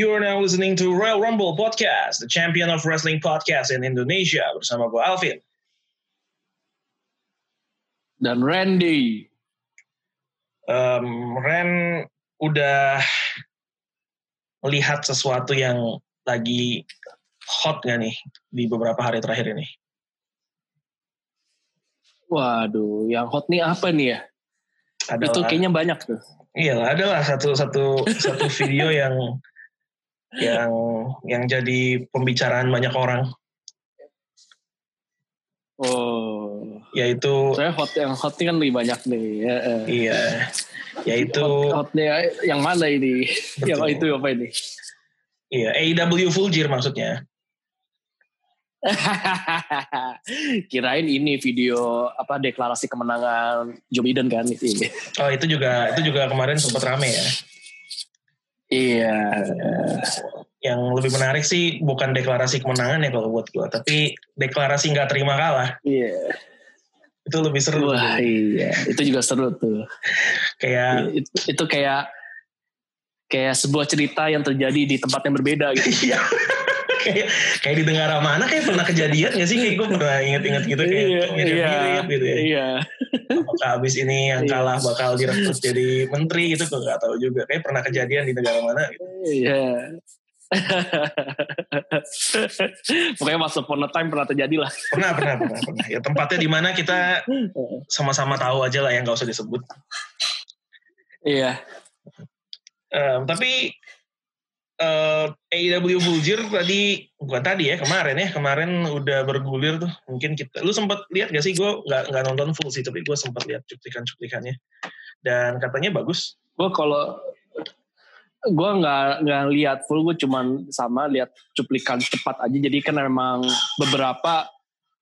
You are now listening to Royal Rumble Podcast, the champion of wrestling podcast in Indonesia bersama gue Alvin. Dan Randy. Um, Ren udah melihat sesuatu yang lagi hot gak nih di beberapa hari terakhir ini? Waduh, yang hot nih apa nih ya? Adalah, Itu kayaknya banyak tuh. Iya, adalah satu satu satu video yang yang yang jadi pembicaraan banyak orang Oh, yaitu saya hot yang hot ini kan lebih banyak nih. Ya, eh. iya yaitu hot, hotnya yang mana ini? Betul. yang itu apa ini? iya AEW Full Gear maksudnya Kirain ini video apa deklarasi kemenangan Joe Biden kan itu. oh itu juga itu juga kemarin sempat rame ya Iya. yang lebih menarik sih bukan deklarasi kemenangan ya kalau buat gua tapi deklarasi nggak terima kalah Iya. itu lebih seru Wah iya, itu juga seru tuh. kayak itu, itu kayak kayak sebuah cerita yang terjadi di tempat yang berbeda gitu. iya kayak kayak di negara mana kayak pernah kejadian gak sih kayak gue pernah inget-inget gitu kayak Iya, mirip-mirip gitu ya Iya. apakah abis ini yang Iya. kalah bakal direkrut jadi menteri gitu gue nggak tahu juga kayak pernah kejadian di negara mana gitu. Iya. Pokoknya once upon a time pernah terjadi lah. pernah pernah pernah pernah ya tempatnya di mana kita sama-sama tahu aja lah yang nggak usah disebut Iya. Em, tapi AEW Full Gear tadi bukan tadi ya kemarin ya kemarin udah bergulir tuh. Mungkin kita lu sempat lihat gak sih? Gue nggak nggak nonton full sih tapi gue sempat lihat cuplikan-cuplikannya. Dan katanya bagus. Gue kalau gue nggak nggak lihat full, gue cuman sama lihat cuplikan cepat aja. Jadi kan memang beberapa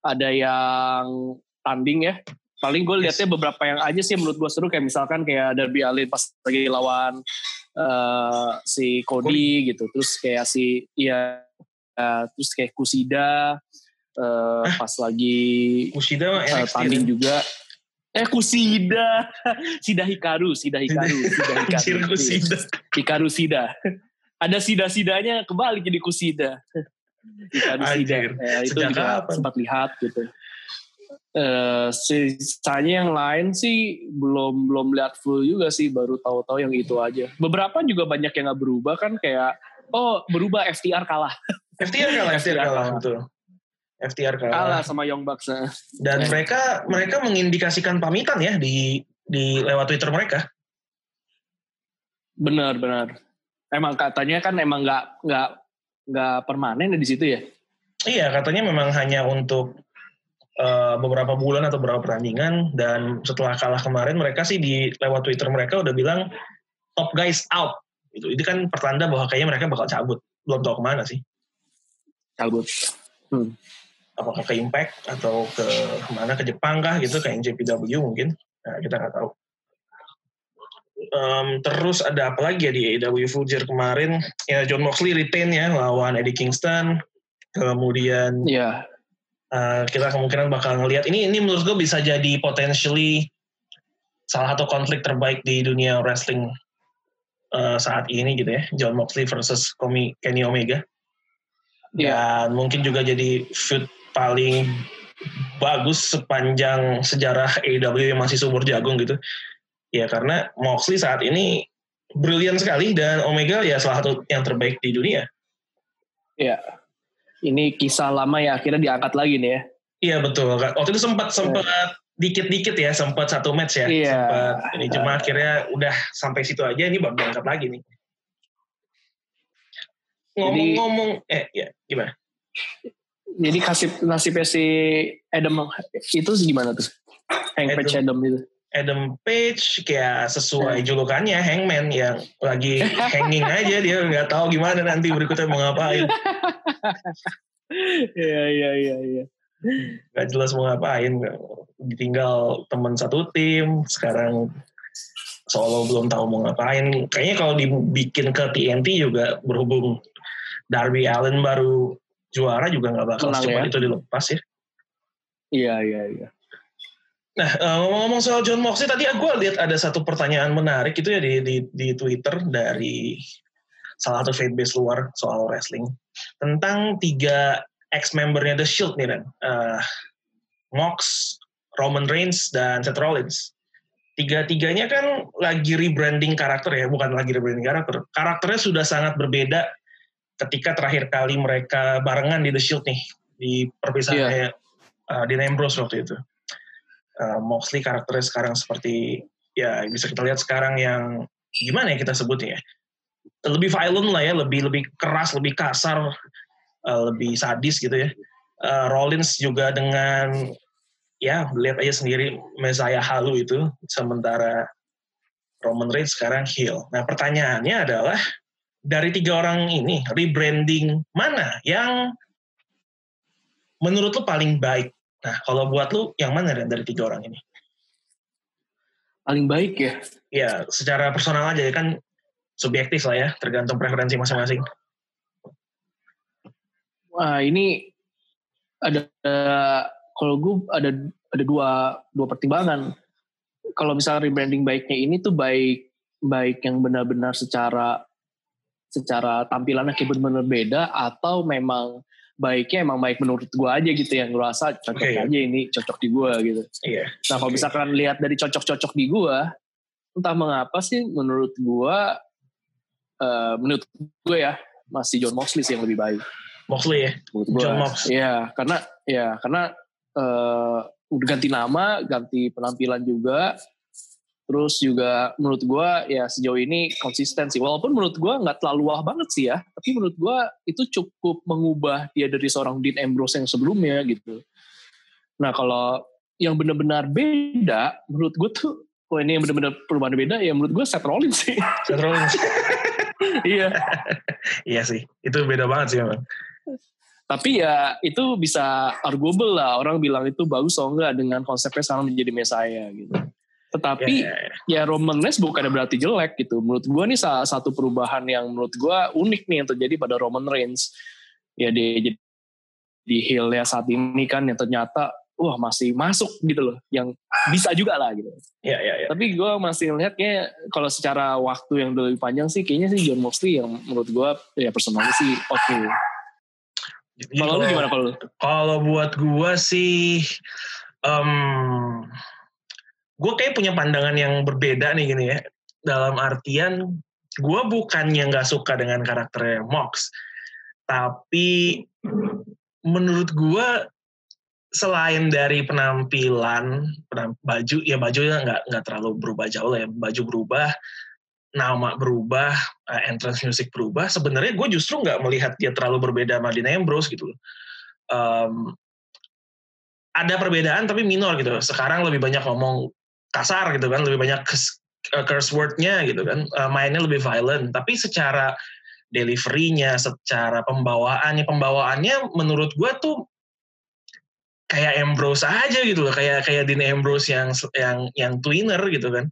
ada yang tanding ya. Paling gue lihatnya beberapa yang aja sih menurut gue seru. Kayak misalkan kayak Derby Allin pas lagi lawan eh, si Cody gitu. Terus kayak si iya eh, terus kayak Kusida eh, pas lagi Kushida mah eh, tanding kan? juga. Eh Kusida, Sida Hikaru, Sida Hikaru, Sida Hikaru. Kushida Hikaru Sida. Ada Sida-sidanya kembali jadi Kusida. Hikaru Sida. Eh, itu Sejak juga kapan? sempat lihat gitu. Eh, sisanya yang lain sih belum belum lihat full juga sih baru tahu-tahu yang itu aja. Beberapa juga banyak yang nggak berubah kan kayak oh berubah FTR kalah FTR kalah FTR kalah betul FTR kalah, kalah sama Young Bucks. nah. dan mereka mereka mengindikasikan pamitan ya di di lewat Twitter mereka Benar benar. Emang katanya kan emang nggak nggak nggak permanen ya di situ ya. Iya, katanya memang hanya untuk uh, beberapa bulan atau beberapa pertandingan dan setelah kalah kemarin mereka sih di lewat Twitter mereka udah bilang top guys out. Itu itu kan pertanda bahwa kayaknya mereka bakal cabut. Belum tahu ke mana sih. Cabut. Hmm. Apakah ke Impact atau ke mana ke Jepang kah gitu kayak JPW mungkin. Nah, kita nggak tahu. Em, terus ada apa lagi ya di AEW Gear kemarin? Ya John Moxley retain ya lawan Eddie Kingston. Kemudian Iya. Uh, kita kemungkinan bakal ngelihat ini ini menurut gue bisa jadi potentially salah satu konflik terbaik di dunia wrestling uh, saat ini gitu ya. John Moxley versus Komi, Kenny Omega. Dan mungkin juga jadi feud paling bagus sepanjang sejarah AEW yang masih subur jagung gitu. Ya karena Moxley saat ini brilian sekali dan Omega ya salah satu yang terbaik di dunia. Iya. Ini kisah lama yang akhirnya diangkat lagi nih ya. Iya betul. Waktu itu sempat sempat dikit-dikit ya, sempat satu match ya. Iya. Sempat ini cuma akhirnya udah sampai situ aja ini baru diangkat lagi nih. Ngomong-ngomong, eh ya gimana? Jadi kasih nasibnya si Adam itu gimana tuh? Hank Adam. Adam itu. Adam Page kayak sesuai julukannya Hangman yang lagi hanging aja dia nggak tahu gimana nanti berikutnya mau ngapain. Iya iya iya iya. Gak jelas mau ngapain. Ditinggal teman satu tim sekarang Solo belum tahu mau ngapain. Kayaknya kalau dibikin ke TNT juga berhubung Darby Allen baru juara juga nggak bakal Menang ya. itu dilepas ya. Iya iya iya. Nah eh, ngomong-ngomong soal John Moxley tadi gue lihat ada satu pertanyaan menarik itu ya di di, di Twitter dari salah satu fanbase luar soal wrestling tentang tiga ex-membernya The Shield nih Ren. Uh, Mox, Roman Reigns, dan Seth Rollins. Tiga-tiganya kan lagi rebranding karakter ya, bukan lagi rebranding karakter. Karakternya sudah sangat berbeda ketika terakhir kali mereka barengan di The Shield nih, di perpisahannya yeah. uh, di Ambrose waktu itu. Uh, Moxley karakternya sekarang seperti ya bisa kita lihat sekarang yang gimana ya kita sebutnya ya lebih violent lah ya lebih lebih keras lebih kasar uh, lebih sadis gitu ya uh, Rollins juga dengan ya lihat aja sendiri Messiah halu itu sementara Roman Reigns sekarang heel. Nah pertanyaannya adalah dari tiga orang ini rebranding mana yang menurut lu paling baik? Nah kalau buat lu yang mana dari tiga orang ini? paling baik ya? Ya, secara personal aja ya kan subjektif lah ya, tergantung preferensi masing-masing. Wah ini ada kalau gue ada ada dua dua pertimbangan. Kalau misalnya rebranding baiknya ini tuh baik baik yang benar-benar secara secara tampilannya kayak benar-benar beda atau memang baiknya emang baik menurut gue aja gitu yang gue rasa cocok okay. aja ini cocok di gue gitu. Iya. Nah kalau okay. misalkan lihat dari cocok-cocok di gue, entah mengapa sih menurut gue, uh, menurut gue ya masih John Moxley sih yang lebih baik. Moxley ya. Menurut gue. John Moxley. Iya karena ya karena uh, udah ganti nama, ganti penampilan juga Terus juga menurut gue ya sejauh ini konsisten sih. Walaupun menurut gue nggak terlalu wah banget sih ya. Tapi menurut gue itu cukup mengubah dia dari seorang Dean Ambrose yang sebelumnya gitu. Nah kalau yang benar-benar beda, menurut gue tuh, oh ini yang benar-benar perubahan beda ya menurut gue Seth Rollins sih. Seth Rollins. iya. iya sih, itu beda banget sih memang. Tapi ya itu bisa arguable lah. Orang bilang itu bagus atau enggak dengan konsepnya sekarang menjadi Messiah gitu. Tetapi yeah, yeah, yeah. ya Roman Reigns bukan berarti jelek gitu. Menurut gue nih salah satu perubahan yang menurut gue unik nih yang terjadi pada Roman Reigns. Ya dia jadi di heel ya saat ini kan yang ternyata wah masih masuk gitu loh. Yang bisa juga lah gitu. Iya, yeah, iya, yeah, yeah. Tapi gue masih ngeliat kayak kalau secara waktu yang lebih panjang sih kayaknya sih John Moxley yang menurut gue ya personalnya sih oke. Okay. Kalau lu gimana kalau Kalau buat gue sih um, gue kayak punya pandangan yang berbeda nih gini ya. Dalam artian gue bukannya nggak suka dengan karakternya Mox, tapi menurut gue selain dari penampilan, penamp baju ya bajunya nggak nggak terlalu berubah jauh lah ya. Baju berubah nama berubah uh, entrance music berubah sebenarnya gue justru nggak melihat dia terlalu berbeda sama Dean Ambrose gitu um, ada perbedaan tapi minor gitu. Sekarang lebih banyak ngomong kasar gitu kan lebih banyak eh, curse word-nya gitu kan. Uh, mainnya lebih violent. Tapi secara delivery-nya secara pembawaannya pembawaannya menurut gue tuh kayak Ambrose aja gitu loh. Kayak kayak Dean Ambrose yang yang yang twinner gitu kan.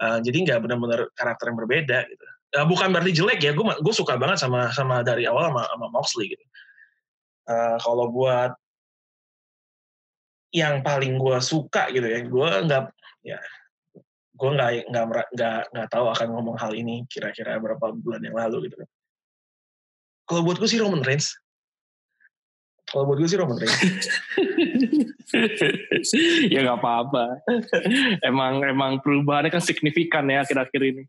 Uh, jadi nggak benar-benar karakter yang berbeda gitu. Uh, bukan berarti jelek ya gue gue suka banget sama sama dari awal sama, sama Moxley gitu. Uh, kalau buat yang paling gue suka gitu ya gue nggak ya gue nggak nggak nggak nggak tahu akan ngomong hal ini kira-kira berapa bulan yang lalu gitu kan kalau buat gue sih Roman Reigns kalau buat gue sih Roman Reigns ya nggak apa-apa emang emang perubahannya kan signifikan ya akhir-akhir ini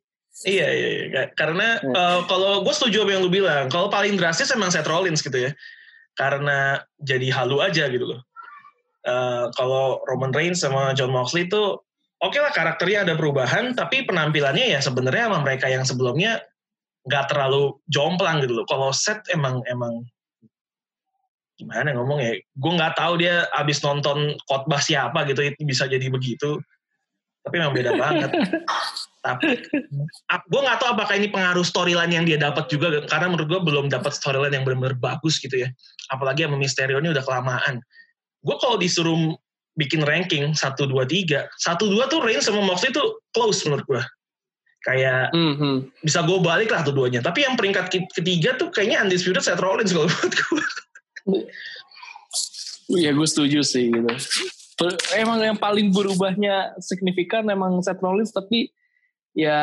Iya, iya, iya. Karena uh, kalau gue setuju apa yang lu bilang, kalau paling drastis emang Seth Rollins gitu ya. Karena jadi halu aja gitu loh. Uh, kalau Roman Reigns sama John Moxley itu oke okay lah karakternya ada perubahan, tapi penampilannya ya sebenarnya sama mereka yang sebelumnya nggak terlalu jomplang gitu loh. Kalau set emang emang gimana ngomong ya, gue nggak tahu dia abis nonton khotbah siapa gitu itu bisa jadi begitu. Tapi emang beda banget. tapi gue nggak tahu apakah ini pengaruh storyline yang dia dapat juga karena menurut gue belum dapat storyline yang benar-benar bagus gitu ya. Apalagi sama Misterio ini udah kelamaan. Gue kalau disuruh bikin ranking satu dua tiga. Satu dua tuh Reigns sama Moxley tuh close menurut gue kayak mm -hmm. bisa gue balik lah tuh duanya. Tapi yang peringkat ketiga tuh kayaknya undisputed Seth Rollins kalau buat gue ya gue setuju sih gitu. Emang yang paling berubahnya signifikan emang Seth Rollins tapi ya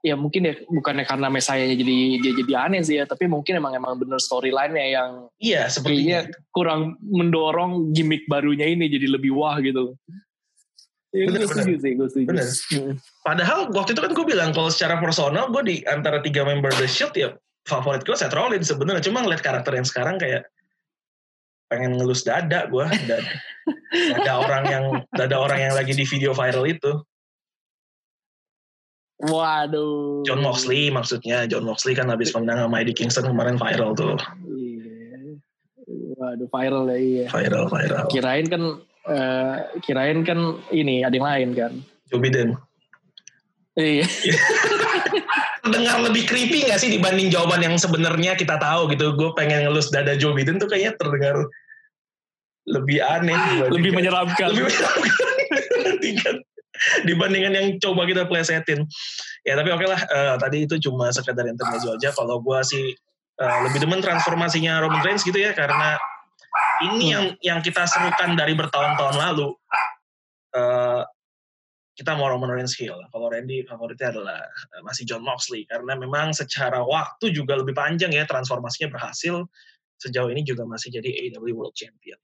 ya mungkin ya bukannya karena mesayanya jadi dia jadi aneh sih ya tapi mungkin emang emang bener storyline-nya yang iya sepertinya. kurang mendorong gimmick barunya ini jadi lebih wah gitu. Ya, bener, gue setuju sih gue setuju. Bener. Padahal waktu itu kan gue bilang kalau secara personal gue di antara tiga member The Shield ya favorit gue Seth Rollins sebenarnya. Cuma ngeliat karakter yang sekarang kayak pengen ngelus dada gue dan ada orang yang ada orang yang lagi di video viral itu Waduh. John Moxley maksudnya. John Moxley kan habis menang sama Eddie Kingston kemarin viral tuh. Iya. Waduh viral ya iya. Viral, viral. Kirain kan uh, kirain kan ini ada yang lain kan. Joe Biden. Iya. Dengar lebih creepy gak sih dibanding jawaban yang sebenarnya kita tahu gitu. Gue pengen ngelus dada Joe Biden tuh kayaknya terdengar lebih aneh. Lebih menyeramkan. Lebih menyeramkan dibandingkan yang coba kita plesetin. Ya tapi oke okay lah, uh, tadi itu cuma sekedar intermezzo aja. Kalau gue sih uh, lebih demen transformasinya Roman Reigns gitu ya, karena ini yang yang kita serukan dari bertahun-tahun lalu. Uh, kita mau Roman Reigns heel. Kalau Randy favoritnya adalah masih John Moxley karena memang secara waktu juga lebih panjang ya transformasinya berhasil. Sejauh ini juga masih jadi AEW World Champion.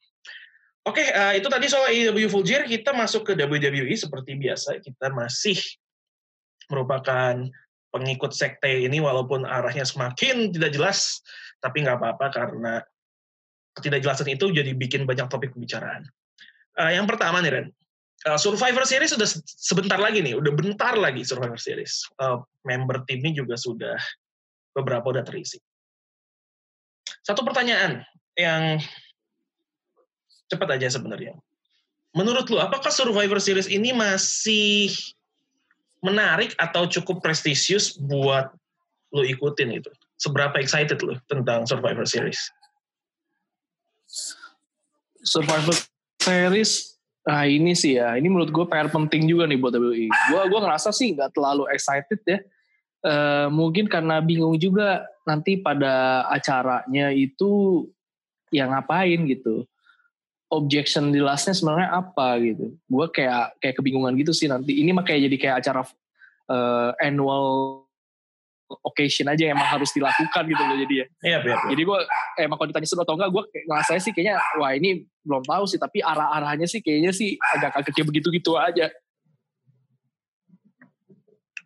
Oke, okay, uh, itu tadi soal AEW Full Gear. Kita masuk ke WWE seperti biasa. Kita masih merupakan pengikut sekte ini walaupun arahnya semakin tidak jelas, tapi nggak apa-apa karena ketidakjelasan itu jadi bikin banyak topik pembicaraan. Uh, yang pertama nih Ren, uh, Survivor Series sudah sebentar lagi nih, udah bentar lagi Survivor Series. Uh, member timnya juga sudah beberapa udah terisi. Satu pertanyaan yang cepat aja sebenarnya. Menurut lu, apakah Survivor Series ini masih menarik atau cukup prestisius buat lu ikutin itu? Seberapa excited lu tentang Survivor Series? Survivor Series, nah ini sih ya, ini menurut gue PR penting juga nih buat WWE. Gue gue ngerasa sih nggak terlalu excited ya. Uh, mungkin karena bingung juga nanti pada acaranya itu yang ngapain gitu objection di lastnya sebenarnya apa gitu. Gue kayak kayak kebingungan gitu sih nanti. Ini mah kayak jadi kayak acara uh, annual occasion aja yang emang harus dilakukan gitu loh jadi ya. Iya, iya, Jadi gue emang kalau ditanya seru atau enggak, gue ngerasa sih kayaknya wah ini belum tahu sih. Tapi arah-arahnya sih kayaknya sih agak agak begitu-gitu aja.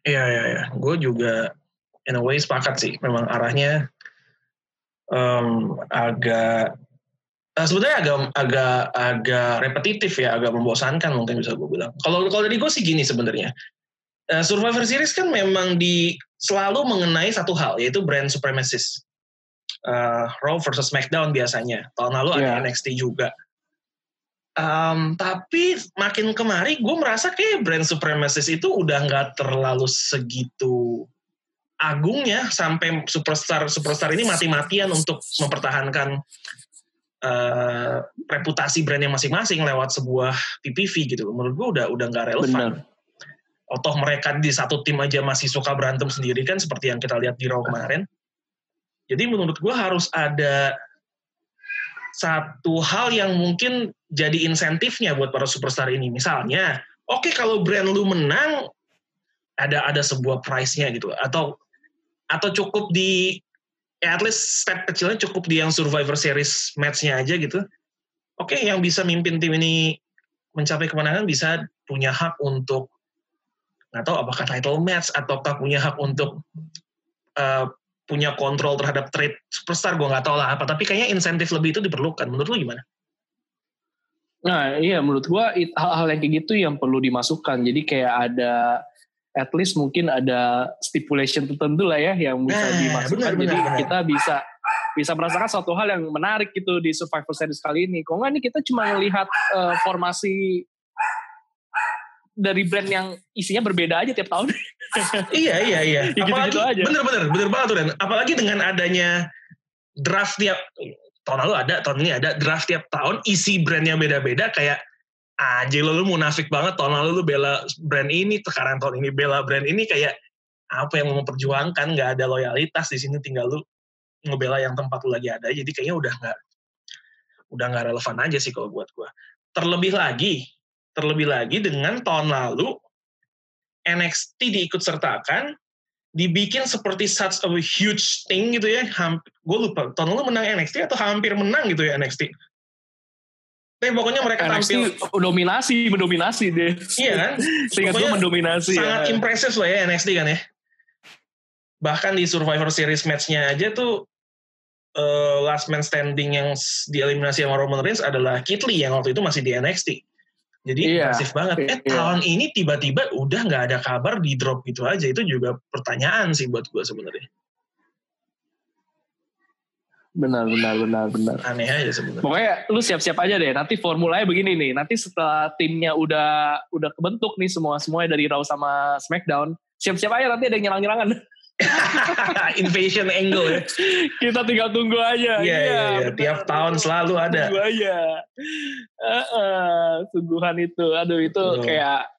Iya, iya, iya. Gue juga in a way sepakat sih. Memang arahnya um, agak uh, sebenarnya agak agak agak repetitif ya, agak membosankan mungkin bisa gue bilang. Kalau kalau dari gue sih gini sebenarnya. Uh, Survivor Series kan memang di selalu mengenai satu hal yaitu brand supremacist. Uh, Raw versus SmackDown biasanya. Tahun lalu yeah. ada iya. NXT juga. Um, tapi makin kemari gue merasa kayak brand supremacist itu udah nggak terlalu segitu agungnya sampai superstar superstar ini mati-matian untuk mempertahankan uh, reputasi brandnya masing-masing lewat sebuah PPV gitu. Menurut gue udah udah nggak relevan. Otoh mereka di satu tim aja masih suka berantem sendiri kan seperti yang kita lihat di Raw kemarin. Jadi menurut gue harus ada satu hal yang mungkin jadi insentifnya buat para superstar ini. Misalnya, oke okay, kalau brand lu menang ada ada sebuah price-nya gitu atau atau cukup di ya at least step kecilnya cukup di yang Survivor Series match-nya aja gitu. Oke, okay, yang bisa mimpin tim ini mencapai kemenangan bisa punya hak untuk nggak tahu apakah title match ataukah punya hak untuk uh, punya kontrol terhadap trade superstar gue nggak tahu lah apa tapi kayaknya insentif lebih itu diperlukan menurut lu gimana? Nah iya menurut gue hal-hal yang kayak gitu yang perlu dimasukkan jadi kayak ada at least mungkin ada stipulation tertentu lah ya yang bisa nah, dimasukkan. Benar, Jadi benar, kita bisa bisa merasakan suatu hal yang menarik gitu di Survivor Series kali ini. Kok nggak nih kita cuma melihat uh, formasi dari brand yang isinya berbeda aja tiap tahun. iya iya iya. ya, Apalagi gitu, aja. bener bener bener banget tuh Dan. Apalagi dengan adanya draft tiap tahun lalu ada tahun ini ada draft tiap tahun isi brandnya beda-beda kayak anjir lo lu munafik banget tahun lalu lu bela brand ini sekarang tahun ini bela brand ini kayak apa yang mau memperjuangkan nggak ada loyalitas di sini tinggal lu ngebela yang tempat lu lagi ada jadi kayaknya udah nggak udah nggak relevan aja sih kalau buat gua terlebih lagi terlebih lagi dengan tahun lalu NXT diikut sertakan, dibikin seperti such a huge thing gitu ya. Gue lupa, tahun lalu menang NXT atau hampir menang gitu ya NXT. Tapi pokoknya mereka NXT tampil dominasi, mendominasi deh. Iya kan? Seingat gue Pokoknya mendominasi. sangat ya. impresif lah ya NXT kan ya. Bahkan di Survivor Series match-nya aja tuh eh, last man standing yang dieliminasi sama Roman Reigns adalah Keith Lee yang waktu itu masih di NXT. Jadi Iya, impresif banget. Eh iya. tahun ini tiba-tiba udah nggak ada kabar di drop gitu aja. Itu juga pertanyaan sih buat gue sebenarnya. Benar, benar, benar, benar. Aneh aja sebenarnya. Pokoknya lu siap-siap aja deh. Nanti formulanya begini nih. Nanti setelah timnya udah udah kebentuk nih semua semuanya dari Raw sama SmackDown. Siap-siap aja nanti ada yang nyerang-nyerangan. Invasion angle ya. Kita tinggal tunggu aja. Iya, iya, iya. benar. Tiap tahun selalu ada. Tunggu aja. Heeh, sungguhan itu. Aduh itu Betul. kayak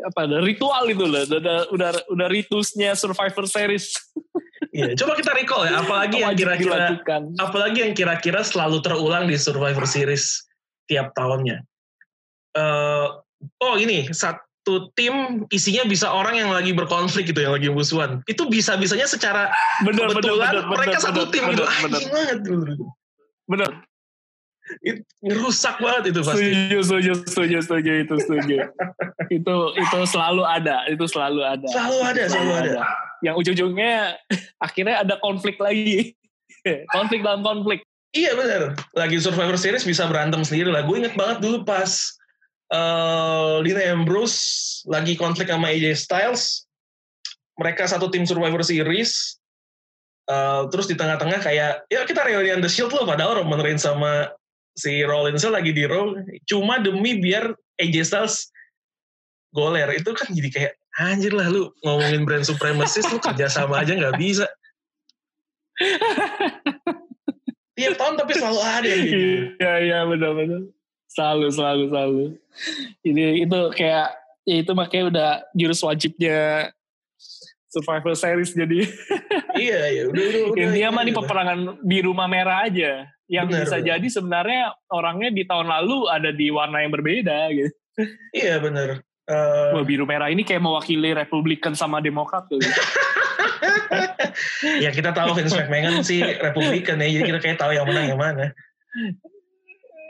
apa ada ritual itu loh. Udah udah udah ritusnya Survivor Series. Iya, coba kita recall ya. Apalagi yang kira-kira dilakukan. apalagi yang kira-kira selalu terulang di Survivor Series tiap tahunnya. Eh, oh ini satu tim isinya bisa orang yang lagi berkonflik gitu, yang lagi musuhan. Itu bisa-bisanya secara Bener, bener, kebetulan bener, mereka bener, satu bener, tim gitu. bener, bener. Anjing banget. Bener. Itu ngerusak banget itu pasti. Setuju, setuju, setuju, setuju, itu setuju. itu itu selalu ada, itu selalu ada. Selalu ada, selalu ada. Yang ujung-ujungnya akhirnya ada konflik lagi. konflik dalam konflik. Iya benar. Lagi Survivor Series bisa berantem sendiri lah. Gue inget banget dulu pas eh Dean Ambrose lagi konflik sama AJ Styles. Mereka satu tim Survivor Series. Eh, terus di tengah-tengah kayak, ya kita reunion The Shield loh. Padahal Roman Reigns sama si Rollins lagi di Raw. Cuma demi biar AJ Styles goler. Itu kan jadi kayak, anjir lah lu ngomongin brand supremacist lu kerja sama aja nggak bisa. Tiap tahun tapi selalu ada yang gitu. Iya, iya, benar-benar. Selalu, selalu, selalu. Ini itu kayak ya itu makanya udah jurus wajibnya Survivor Series jadi iya iya udah udah udah intinya mah ini peperangan di rumah merah aja yang Benar, bisa benar. jadi sebenarnya orangnya di tahun lalu ada di warna yang berbeda gitu. iya benar Eh, Wah, biru merah ini kayak mewakili Republikan sama Demokrat tuh. ya kita tahu Vince McMahon sih Republikan ya jadi kita kayak tahu yang menang yang mana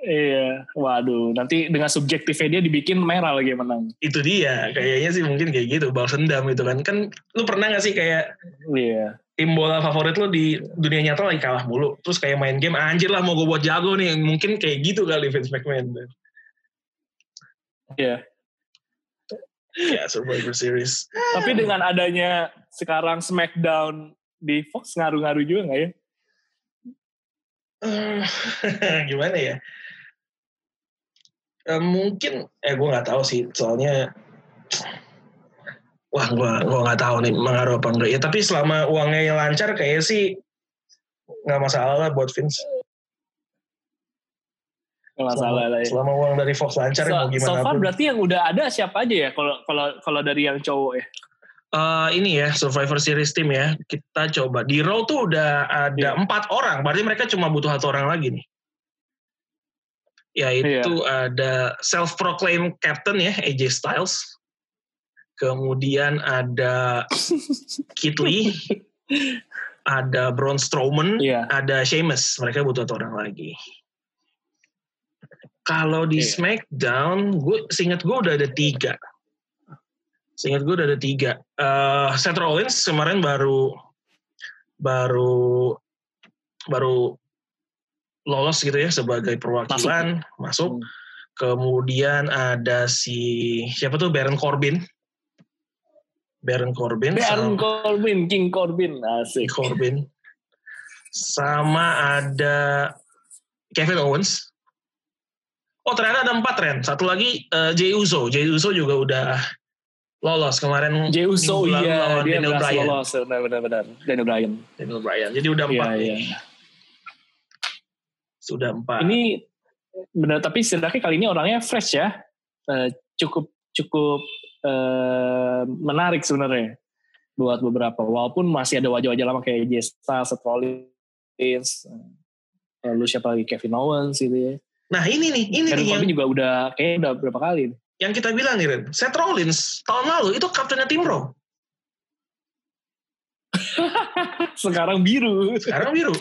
iya, waduh. Nanti dengan subjektifnya dia dibikin merah lagi menang. itu dia kayaknya sih mungkin kayak gitu balas dendam gitu kan kan lu pernah gak sih kayak Iya. tim bola favorit lu di dunia nyata lagi kalah mulu terus kayak main game anjir lah mau gue buat jago nih mungkin kayak gitu kali Vince McMahon Iya. ya Survivor Series Tapi dengan adanya sekarang SmackDown di Fox ngaruh-ngaruh juga nggak ya? Eh, gimana ya Eh, mungkin eh gue nggak tahu sih. Soalnya wah gue gue nggak tahu nih mengaruh apa enggak. Ya tapi selama uangnya lancar kayaknya sih nggak masalah lah buat Vince. Nggak selama, masalah lah ya. selama uang dari Fox lancar So, mau so gimana far pun. berarti yang udah ada siapa aja ya kalau kalau kalau dari yang cowok ya? Eh, ini ya Survivor Series team ya. Kita coba. Di Raw tuh udah ada Iya. empat orang berarti mereka cuma butuh satu orang lagi nih yaitu ada self proclaimed captain ya AJ Styles. Kemudian ada Kit Lee. Ada Braun Strowman. Iya. ada Sheamus. Mereka butuh satu orang lagi. Kalau di Iya. SmackDown gue seingat gue udah ada tiga. Seingat gue udah ada tiga. Eh, Seth Rollins kemarin baru baru baru lolos gitu ya sebagai perwakilan masuk, Hmm. kemudian ada si siapa tuh? Baron Corbin. Baron Corbin Baron sama Corbin, King Corbin, asik. Corbin. Sama ada Kevin Owens. Oh ternyata ada empat Ren. Satu lagi eh, Jey Uso. Jey Uso juga udah lolos. Kemarin Jey Uso iya lawan dia Daniel Bryan. lolos. Benar-benar Daniel Bryan. Daniel Bryan. Jadi udah Iya empat. nih. iya. Sudah empat Ini benar tapi setidaknya kali ini orangnya fresh ya. Eh, cukup cukup eh, menarik sebenarnya buat beberapa. Walaupun masih ada wajah-wajah lama kayak Jesta, Seth Rollins, eh, lalu siapa lagi Kevin Owens gitu ya. nah ini nih ini Baron nih yang juga udah kayak udah berapa kali nih. yang kita bilang nih Ren, Seth Rollins tahun lalu itu kaptennya tim Raw. Sekarang biru. Sekarang biru.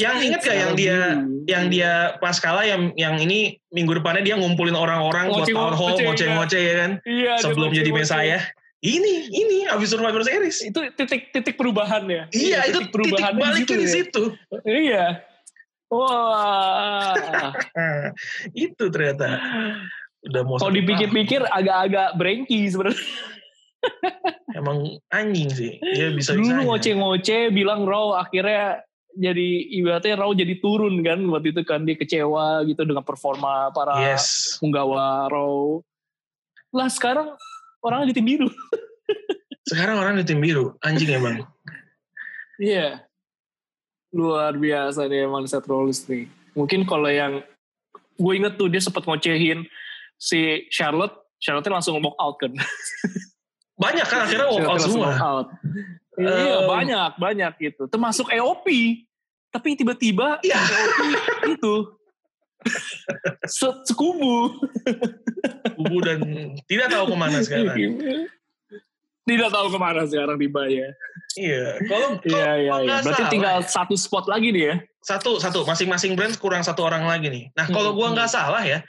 Yang inget gak yang dia yang dia pas kalah yang yang ini minggu depannya dia ngumpulin orang-orang buat town hall ngoceh, ngoceh-ngoceh ya kan Iya, sebelum jadi. Messiah. Ini ini habis Survivor Series. Itu titik titik perubahan ya. Iya, itu titik baliknya di ya. situ. Iya. Wah. Itu ternyata udah mau Kalau dipikir-pikir agak-agak brengki sebenarnya. emang anjing sih. Dia bisa Dulu ngoceh-ngoceh bilang Raw akhirnya jadi ibaratnya Raw jadi turun kan waktu itu kan dia kecewa gitu dengan performa para Yes. penggawa Raw. Lah sekarang orangnya di tim biru. Sekarang orang di tim biru, anjing emang. Iya. Luar biasa nih emang Seth Rollins nih. Mungkin kalau yang gue inget tuh dia sempat ngocehin si Charlotte, Charlotte langsung walk out kan. Banyak kan akhirnya walk out semua. walk out. Iya Um, banyak banyak gitu. Termasuk EOP. Tapi tiba-tiba Iya. EOP itu se- sekubu. Kubu dan tidak tahu ke mana sekarang. Tidak tahu ke mana sekarang dibayar. Iya. Kalau Iya kalau iya iya. nggak Berarti salah tinggal ya. satu spot lagi nih ya. satu satu masing-masing brand kurang satu orang lagi nih. Nah kalau Hmm, gua nggak salah ya,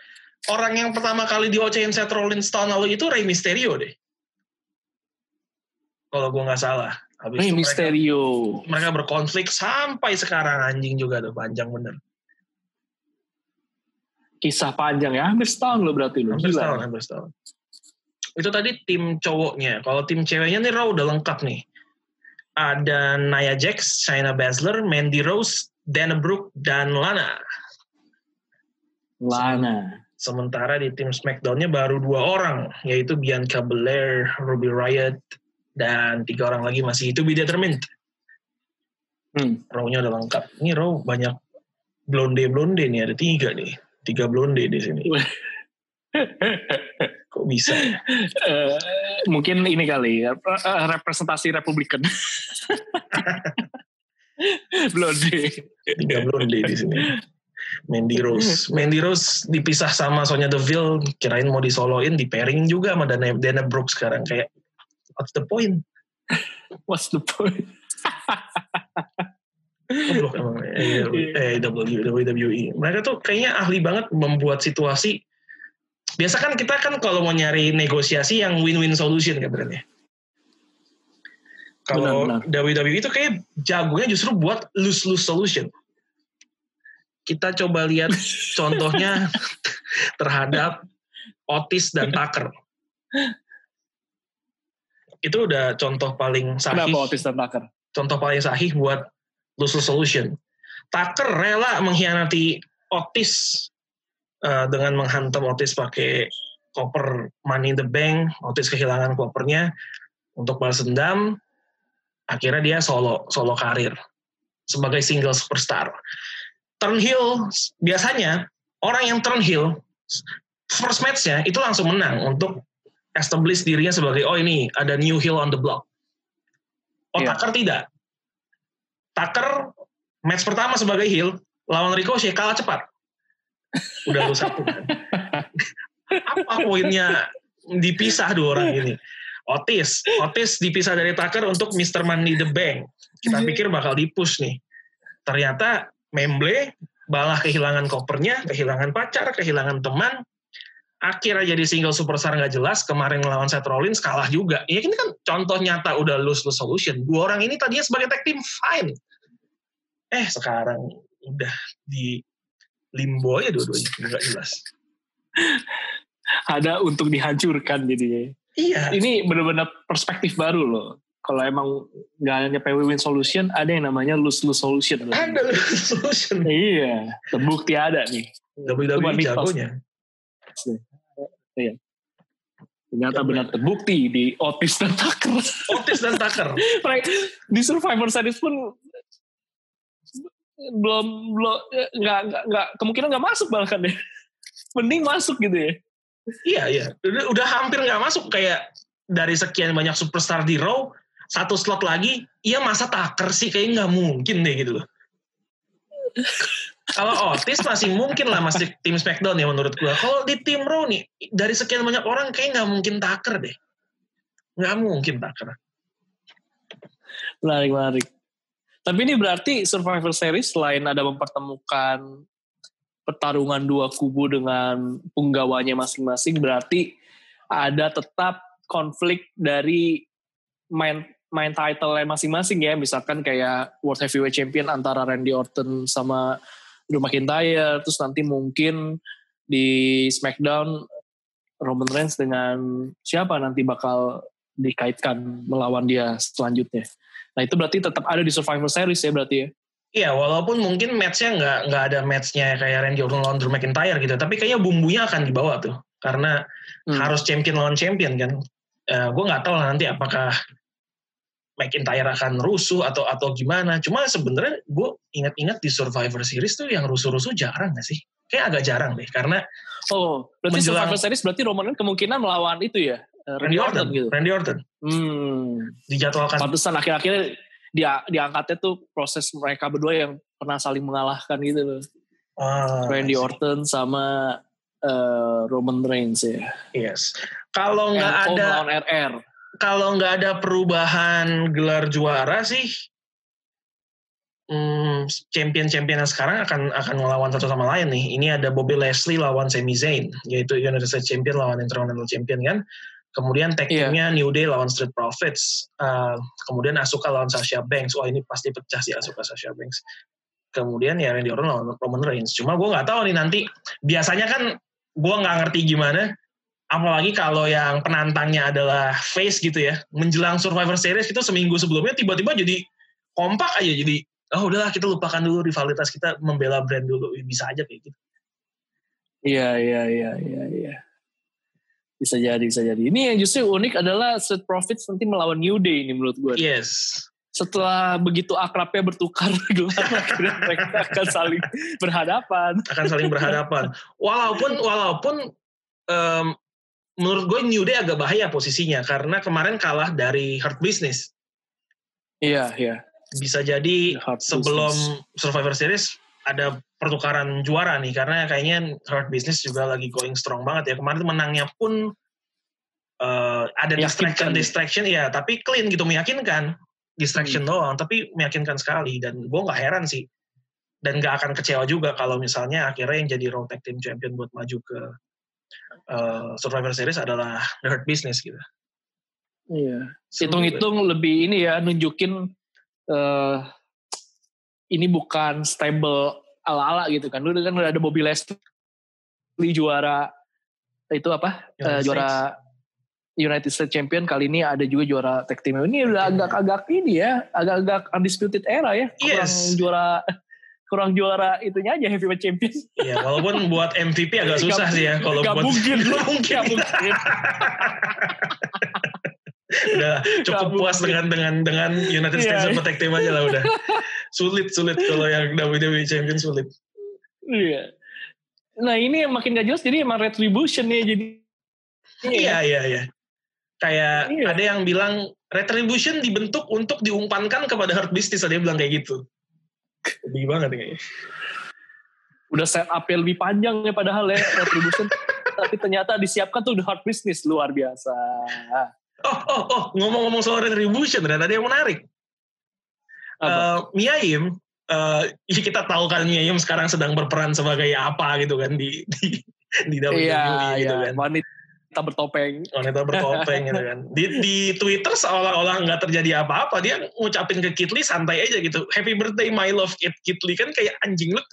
orang yang pertama kali diocehin Seth Rollins tahun lalu itu Rey Mysterio deh. Kalau gua nggak salah. Habis Rey itu mereka- mereka berkonflik sampai sekarang anjing juga tuh panjang bener. Kisah panjang ya. Hampir setahun loh berarti loh. Hampir Gila. setahun, hampir setahun. Itu tadi tim cowoknya. Kalau tim ceweknya nih Raw udah lengkap nih. Ada Nia Jax, Shayna Baszler, Mandy Rose, Dana Brooke, dan Lana. Lana. Sementara di tim SmackDown-nya baru dua orang, yaitu Bianca Belair, Ruby Riot, dan tiga orang lagi masih itu be determined. Hmm. Raw-nya udah lengkap. Ini Raw banyak blonde-blonde nih, ada tiga nih. Tiga blonde di sini. Kok bisa ya? Eh, mungkin ini kali ya, eh, representasi Republikan. Blonde. Tiga blonde di sini. Mandy Rose. Mandy Rose dipisah sama Sonya Deville, kirain mau disoloin, di pairing juga sama Dana, Dana Brooke sekarang. Kayak, what's the point? What's the point? Goblok emang eh, eh, W- WWE. Mereka tuh kayaknya ahli banget membuat situasi. Biasa kan kita kan kalau mau nyari negosiasi yang win-win solution kan ya. Kalau WWE itu kayak jagonya justru buat lose-lose solution. Kita coba lihat contohnya terhadap Otis dan Tucker. Itu udah contoh paling sahih Kenapa Otis dan Tucker? contoh paling sahih buat lose solution. Tucker rela mengkhianati Otis uh, dengan menghantam Otis pakai koper Money in the Bank. Otis kehilangan kopernya untuk balas dendam. Akhirnya dia solo solo karir sebagai single superstar. Turn heel biasanya orang yang turn heel first match-nya itu langsung menang untuk establish dirinya sebagai oh ini ada new heel on the block. Oh Iya. Tucker tidak. Tucker match pertama sebagai heel lawan Ricochet kalah cepat. Udah lu satu kan. Apa poinnya dipisah dua orang ini? Otis, Otis dipisah dari Tucker untuk Mr. Money the Bank. Kita pikir bakal dipush nih. Ternyata Memble balah kehilangan kopernya, kehilangan pacar, kehilangan teman. Akhirnya jadi single superstar nggak jelas. Kemarin ngelawan Seth Rollins kalah juga. Ya ini kan contoh nyata udah lose-lose solution. Dua orang ini tadinya sebagai tag team fine. Eh sekarang udah di limbo aja dua-duanya nggak jelas. Ada untuk dihancurkan jadinya. Iya. Ini benar-benar perspektif baru loh. Kalau emang nggak hanya win solution, ada yang namanya lose-lose solution. Ada lose solution. Iya, terbukti ada nih. WWE Cuma jagonya. Ternyata benar terbukti di Otis dan Tucker. Otis dan Tucker. Di Survivor Series pun belum belum nggak nggak nggak kemungkinan nggak masuk bahkan deh. Mending masuk gitu ya. Iya iya. Udah, udah hampir nggak masuk kayak dari sekian banyak superstar di Raw satu slot lagi, iya masa Tucker sih kayak nggak mungkin deh gitu loh. Kalau Otis masih mungkin lah masih tim Smackdown ya menurut gua. Kalau di tim Raw nih dari sekian banyak orang kayak nggak mungkin Tucker deh. Nggak mungkin Tucker. Menarik, menarik. Tapi ini berarti Survivor Series selain ada mempertemukan pertarungan dua kubu dengan penggawanya masing-masing, berarti ada tetap konflik dari main main title masing-masing ya. Misalkan kayak World Heavyweight Champion antara Randy Orton sama Drew McIntyre, terus nanti mungkin di SmackDown Roman Reigns dengan siapa nanti bakal dikaitkan melawan dia selanjutnya. Nah itu berarti tetap ada di Survivor Series ya berarti ya? Iya, walaupun mungkin matchnya nggak nggak ada matchnya kayak Randy Orton lawan Drew McIntyre gitu, tapi kayaknya bumbunya akan dibawa tuh, karena hmm. harus champion lawan champion kan. Uh, gue nggak tahu lah nanti apakah McIntyre akan rusuh atau atau gimana. Cuma sebenarnya gue ingat-ingat di Survivor Series tuh yang rusuh-rusuh jarang gak sih? Kayak agak jarang deh, karena oh berarti menjelang, Survivor Series berarti Roman kemungkinan melawan itu ya eh, Randy, Randy Orton, Orton gitu. Randy Orton. Hmm. Dijadwalkan. Pantesan akhir-akhirnya dia diangkatnya tuh proses mereka berdua yang pernah saling mengalahkan gitu loh. Ah, Randy Orton sama uh, Roman Reigns ya. Yes. Kalau nggak ada RR. Kalau nggak ada perubahan gelar juara sih, hmm, champion-champion yang sekarang akan akan melawan satu sama lain nih. Ini ada Bobby Leslie lawan Sami Zayn, yaitu United States Champion lawan Intercontinental Champion kan. Kemudian tag yeah. teamnya New Day lawan Street Profits. Uh, kemudian Asuka lawan Sasha Banks. Wah ini pasti pecah sih Asuka Sasha Banks. Kemudian ya Randy Orton lawan Roman Reigns. Cuma gue nggak tahu nih nanti. Biasanya kan gue nggak ngerti gimana. Apalagi kalau yang penantangnya adalah face gitu ya. Menjelang Survivor Series itu seminggu sebelumnya tiba-tiba jadi kompak aja. Jadi oh udahlah kita lupakan dulu rivalitas kita membela brand dulu. Bisa aja kayak gitu. Iya, iya, iya, iya, iya. Bisa jadi, bisa jadi. Ini yang justru unik adalah Street Profits nanti melawan New Day ini menurut gue. Yes. Setelah begitu akrabnya bertukar gelar, akhirnya mereka akan saling berhadapan. Akan saling berhadapan. Walaupun, walaupun um, menurut gue New Day agak bahaya posisinya karena kemarin kalah dari Hurt Business. Iya, iya. Bisa jadi sebelum business. Survivor Series ada pertukaran juara nih karena kayaknya Hurt Business juga lagi going strong banget ya kemarin menangnya pun uh, ada distraction distraction ya tapi clean gitu meyakinkan distraction hmm. doang tapi meyakinkan sekali dan gue nggak heran sih dan nggak akan kecewa juga kalau misalnya akhirnya yang jadi Raw Tag Team Champion buat maju ke uh, Survivor Series adalah The Hurt Business gitu. Iya. Hitung-hitung lebih ini ya nunjukin uh, ini bukan stable ala-ala gitu kan. Dulu kan ada Bobby Leslie juara itu apa? Uh, juara United States Champion kali ini ada juga juara tag team. Ini udah agak-agak ini ya, agak-agak undisputed era ya. Kurang yes. juara kurang juara itunya aja heavyweight champion. Iya, walaupun buat MVP agak susah sih ya kalau buat mungkin, gak mungkin. Gak mungkin. udah cukup puas dengan dengan dengan United iya. States yeah. Tag Team aja lah udah. sulit sulit kalau yang WWE Champion sulit. Iya. Nah ini yang makin gak jelas jadi emang retribution ya jadi. Iya iya iya. Kayak iya. ada yang bilang retribution dibentuk untuk diumpankan kepada Hurt Business ada yang bilang kayak gitu. Lebih banget kayaknya. Udah set up lebih panjang ya padahal ya retribution. tapi ternyata disiapkan tuh the hard business luar biasa. Oh, oh, oh, ngomong-ngomong soal retribution, ternyata ada yang menarik. Uh, Miaim, uh, kita tahu kan Miaim sekarang sedang berperan sebagai apa gitu kan di di di WWE iya, gitu iya. kan. Wanita bertopeng. Wanita bertopeng gitu kan. Di, di Twitter seolah-olah nggak terjadi apa-apa. Dia ngucapin ke Kitli santai aja gitu. Happy birthday my love Kit Kitli kan kayak anjing lu.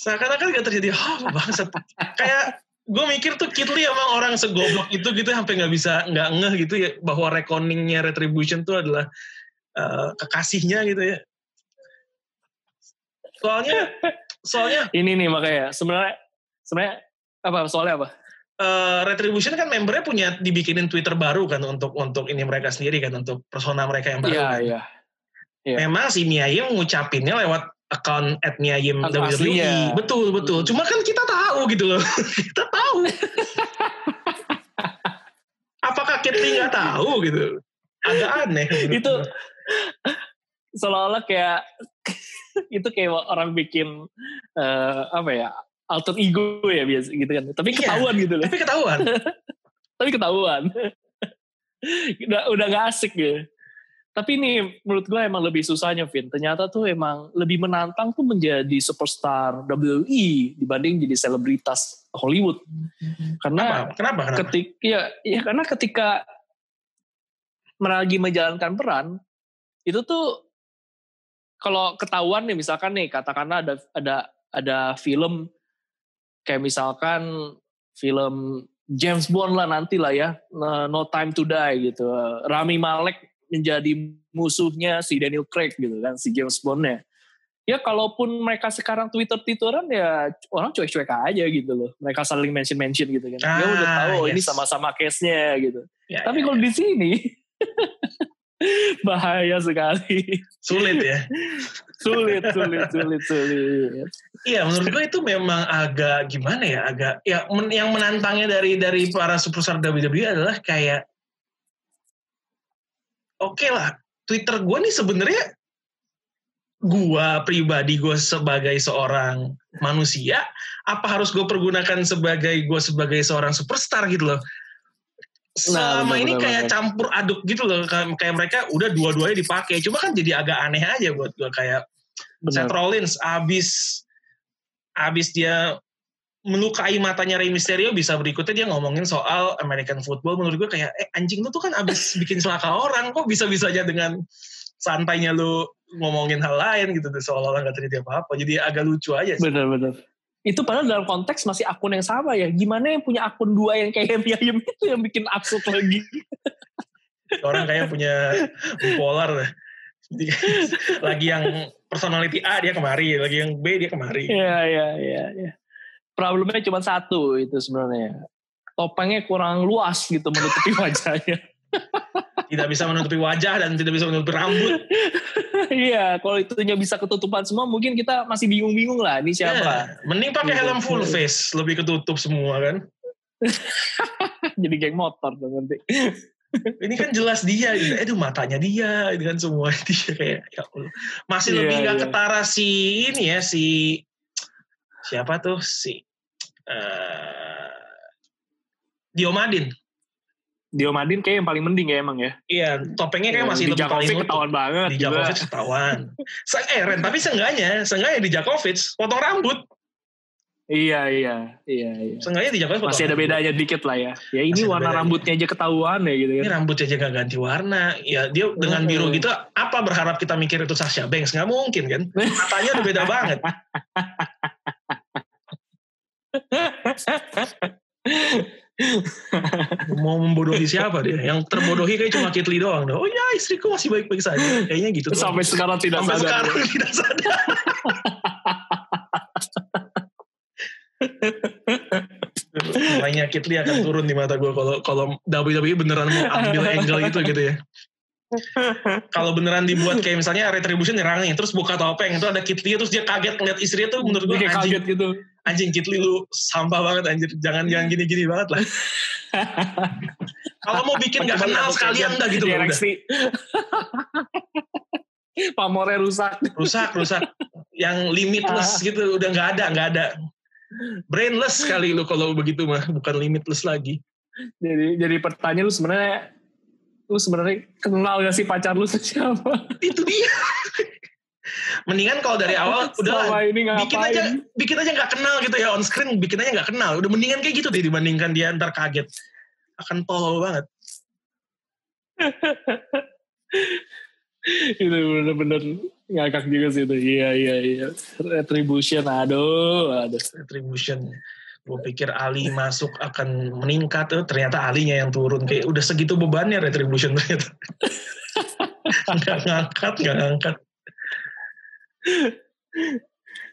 Seakan-akan gak terjadi apa oh, bangsat. Kayak gue mikir tuh Kitli emang orang segoblok itu gitu sampai nggak bisa nggak ngeh gitu ya bahwa reckoningnya retribution tuh adalah uh, kekasihnya gitu ya soalnya soalnya ini nih makanya sebenarnya sebenarnya apa soalnya apa uh, retribution kan membernya punya dibikinin Twitter baru kan untuk untuk ini mereka sendiri kan untuk persona mereka yang baru iya kan. iya yeah. memang si Miyai ngucapinnya lewat account at Miyayim WWE. Betul, betul. Hmm. Cuma kan kita tahu gitu loh. kita tahu. Apakah Kitty nggak tahu gitu? Agak aneh. itu seolah-olah kayak itu kayak orang bikin uh, apa ya alter ego ya biasa gitu kan. Tapi iya, ketahuan gitu loh. tapi ketahuan. Tapi ketahuan. Udah udah gak asik ya. Tapi ini menurut gue emang lebih susahnya Vin. Ternyata tuh emang lebih menantang tuh menjadi superstar WWE dibanding jadi selebritas Hollywood. Karena kenapa? Kenapa, kenapa? ketik ya ya karena ketika lagi menjalankan peran itu tuh kalau ketahuan nih misalkan nih katakanlah ada ada ada film kayak misalkan film James Bond lah nanti lah ya No Time to Die gitu Rami Malek menjadi musuhnya si Daniel Craig gitu kan si James Bondnya ya kalaupun mereka sekarang Twitter Twitteran ya orang cuek-cuek aja gitu loh mereka saling mention mention gitu kan ah, ya udah ah, tahu yes. ini sama-sama case-nya gitu ya, tapi ya, kalau ya. di sini bahaya sekali. Sulit ya. sulit, sulit, sulit, sulit. Iya, menurut gue itu memang agak gimana ya, agak ya men, yang menantangnya dari dari para superstar WWE adalah kayak oke okay lah, Twitter gue nih sebenarnya gue pribadi gue sebagai seorang manusia apa harus gue pergunakan sebagai gue sebagai seorang superstar gitu loh selama nah, ini kayak campur aduk gitu loh kayak mereka udah dua-duanya dipakai. Cuma kan jadi agak aneh aja buat gue kayak bener. Seth Rollins abis abis dia melukai matanya Rey Mysterio bisa berikutnya dia ngomongin soal American football. Menurut gue kayak eh anjing lu tuh kan abis bikin celaka orang kok bisa bisanya dengan santainya lu ngomongin hal lain gitu seolah-olah gak terjadi apa-apa. Jadi agak lucu aja sih. bener bener itu padahal dalam konteks masih akun yang sama ya. Gimana yang punya akun dua yang kayak Yem itu yang bikin absurd lagi. Orang kayak punya bipolar. Lagi yang personality A dia kemari, lagi yang B dia kemari. Iya, iya, iya. Ya. Problemnya cuma satu itu sebenarnya. Topengnya kurang luas gitu menutupi wajahnya tidak bisa menutupi wajah dan tidak bisa menutupi rambut. iya, kalau itunya bisa ketutupan semua, mungkin kita masih bingung-bingung lah, ini siapa. Yeah, mending pakai gitu. helm full face, lebih ketutup semua kan. Jadi geng motor tuh nanti. ini kan jelas dia, gitu. Aduh matanya dia, ini kan semua dia kayak ya Allah. Masih yeah, lebih nggak yeah. ketara si ini ya si siapa tuh si uh, Diomadin. Diomadin kayak yang paling mending ya emang ya. Iya, topengnya kayak masih di lebih paling ketahuan banget. Di Djokovic ketahuan. eh Ren, tapi seenggaknya, seenggaknya di Djokovic potong rambut. Iya, iya, iya, iya. Seenggaknya di Djokovic Masih ada bedanya dikit lah ya. Ya ini masih warna rambutnya aja ketahuan ya gitu kan. Ini rambutnya aja gak ganti warna. Ya dia dengan biru gitu, apa berharap kita mikir itu Sasha Banks? Gak mungkin kan. Matanya udah beda banget. mau membodohi siapa dia? Yang terbodohi kayak cuma Kitli doang. Oh ya istriku masih baik-baik saja. Kayaknya gitu. Sampai tuh. sekarang tidak Sampai sadar. sekarang tidak sadar. Makanya Kitli akan turun di mata gue kalau kalau WWE beneran mau ambil angle itu gitu ya. Kalau beneran dibuat kayak misalnya retribution nyerang nih terus buka topeng itu ada Kitli terus dia kaget ngeliat istrinya tuh menurut gue anjing, kaget gitu. anjing Kitli lu sampah banget anjir. Jangan jangan gini-gini banget lah. Kalau mau bikin gak kenal sekalian dah gitu loh udah. Pamornya rusak. Rusak rusak. Yang limitless gitu udah nggak ada nggak ada. Brainless sekali lu kalau begitu mah bukan limitless lagi. Jadi jadi pertanyaan lu sebenarnya lu sebenarnya kenal gak sih pacar lu siapa? Itu dia. Mendingan kalau dari awal udah ini bikin aja bikin aja nggak kenal gitu ya on screen bikin aja nggak kenal. Udah mendingan kayak gitu deh dibandingkan dia ntar kaget. Akan tolol banget. Itu bener-bener ngakak juga sih itu. Iya iya iya. Retribution aduh aduh. Retribution gue pikir Ali masuk akan meningkat tuh ternyata Alinya yang turun. Kayak udah segitu bebannya retribution ternyata. Nggak ngangkat nggak ngangkat.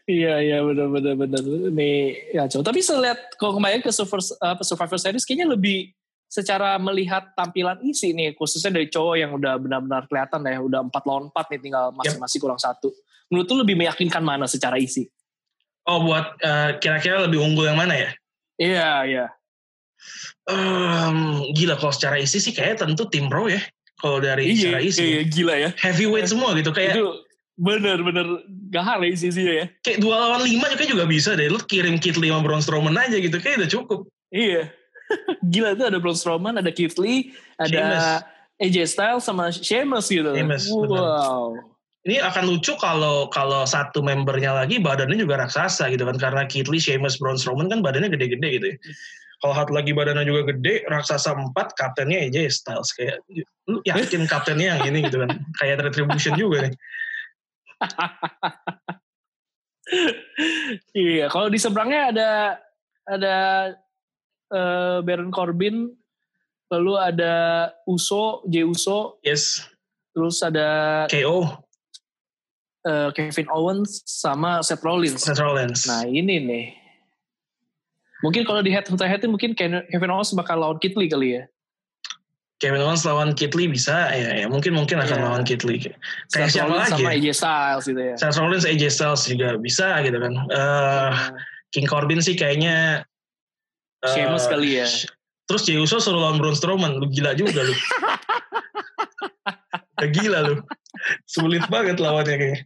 Iya iya benar benar benar. Nih ya coba. Tapi selihat kalau kembali ke Survivor, uh, Survivor Series kayaknya lebih secara melihat tampilan isi nih khususnya dari cowok yang udah benar-benar kelihatan ya udah empat lawan empat nih tinggal masing-masing kurang satu. Menurut tuh lebih meyakinkan mana secara isi Oh buat uh, kira-kira lebih unggul yang mana ya? Iya iya. Um, gila kalau secara isi sih kayak tentu tim pro ya. Kalau dari Iya, secara isi. iya, gila ya. Heavyweight semua gitu. Kayak Itu bener-bener gahar ya isi-isinya ya. kayak dua lawan lima juga juga bisa deh. Lu kirim Kit sama Braun Strowman aja gitu. Kayak udah cukup. Iya. Gila itu ada Braun Strowman, ada Keith Lee, ada AJ Styles sama Sheamus gitu. Sheamus, bener. Ini akan lucu kalau kalau satu membernya lagi badannya juga raksasa gitu kan. Karena Kit Lee, Sheamus, Braun Strowman kan badannya gede-gede gitu ya. Kalau satu lagi badannya juga gede, raksasa empat, kaptennya AJ Styles. Kayak, lu yakin kaptennya yang ini gitu kan. Kayak Retribution juga nih. Iya, kalau di seberangnya ada ada eh, Baron Corbin, lalu ada Uso, Jey Uso, Yes, terus ada KO, eh, Kevin Owens sama Seth Rollins. Seth Rollins. Nah ini nih, mungkin kalau di head to head mungkin Kevin Owens bakal lawan Kit Lee kali ya. Kevin Owens lawan Kit Lee bisa, ya, ya mungkin mungkin akan Iya. lawan Kit Lee. Kayak Seth siapa Rollins lagi? sama? AJ Styles gitu ya. Seth Rollins, AJ Styles juga bisa gitu kan. Nah, King Corbin sih kayaknya. Sheamus kali ya. Terus Jey Uso suruh lawan Braun Strowman, lu gila juga lu. Udah gila lu. Sulit banget lawannya kayaknya.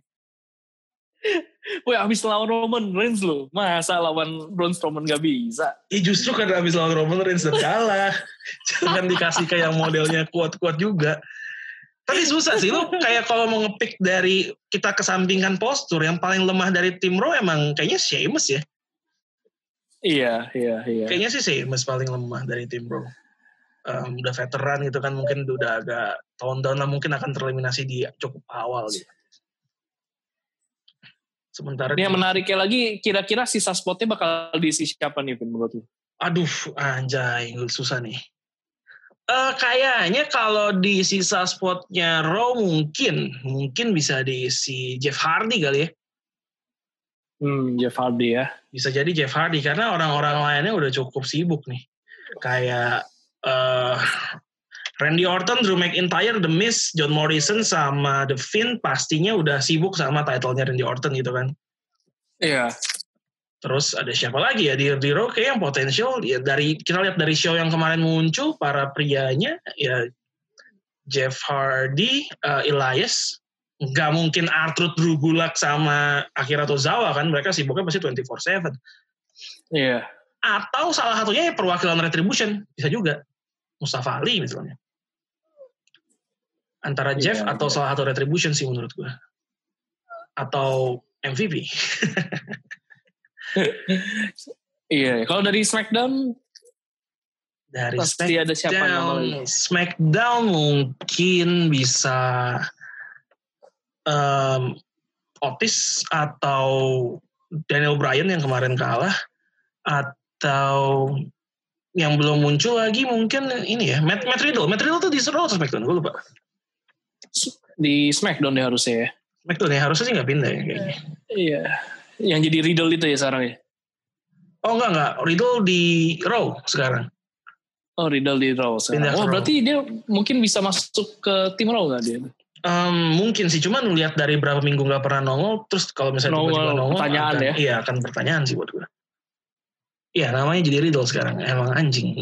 Wih abis lawan Roman Reigns loh. Masa lawan Braun Strowman gak bisa? Ih justru karena abis lawan Roman Reigns dan kalah. Jangan dikasih kayak modelnya kuat-kuat juga. Tapi susah sih, lu kayak kalau mau ngepick dari kita kesampingkan postur, yang paling lemah dari tim Raw emang kayaknya Sheamus ya. Iya, iya, iya. Kayaknya sih Sheamus paling lemah dari tim Raw. Um, udah veteran gitu kan, mungkin udah agak tahun-tahun lah mungkin akan tereliminasi di cukup awal gitu. Sementara Ini yang menariknya lagi, kira-kira sisa spotnya bakal diisi siapa nih, Vin, menurut lu? Aduh, anjay, susah nih. Eh kayaknya kalau di sisa spotnya Raw mungkin, mungkin bisa diisi Jeff Hardy kali ya. Hmm, Jeff Hardy ya. Bisa jadi Jeff Hardy karena orang-orang lainnya udah cukup sibuk nih. Kayak eh Randy Orton, Drew McIntyre, The Miz, John Morrison sama The Finn pastinya udah sibuk sama title-nya Randy Orton gitu kan. Iya. Terus ada siapa lagi ya di, di Raw kayak yang potensial ya dari kita lihat dari show yang kemarin muncul para prianya ya Jeff Hardy, uh, Elias, nggak mungkin Arthur Drew Gulak sama Akira Tozawa kan mereka sibuknya pasti 24/7. Iya. Atau salah satunya ya perwakilan Retribution bisa juga Mustafa Ali misalnya. Antara Jeff Iya, atau iya. salah satu Retribution sih menurut gua. Atau MVP. Iya, kalau dari SmackDown Dari pasti ada siapa Smackdown, namanya? Smackdown mungkin bisa um, Otis atau Daniel Bryan yang kemarin kalah atau yang belum muncul lagi mungkin ini ya Matt, Matt Riddle Matt Riddle tuh di Raw atau Smackdown gue lupa Di SmackDown deh harusnya ya. Smackdown ya harusnya sih nggak pindah ya kayaknya Iya. Yang jadi Riddle itu ya sekarang ya. oh enggak enggak Riddle di Raw sekarang Oh Riddle di Raw sekarang. Pindah Oh Raw. berarti dia mungkin bisa masuk ke tim Raw nggak dia? Um, mungkin sih, cuman lihat dari berapa minggu nggak pernah nongol, terus kalau misalnya Nongol, tiba-tiba nongol, pertanyaan akan, ya? Iya, akan pertanyaan sih buat gue. Iya, namanya jadi Riddle sekarang. Emang anjing.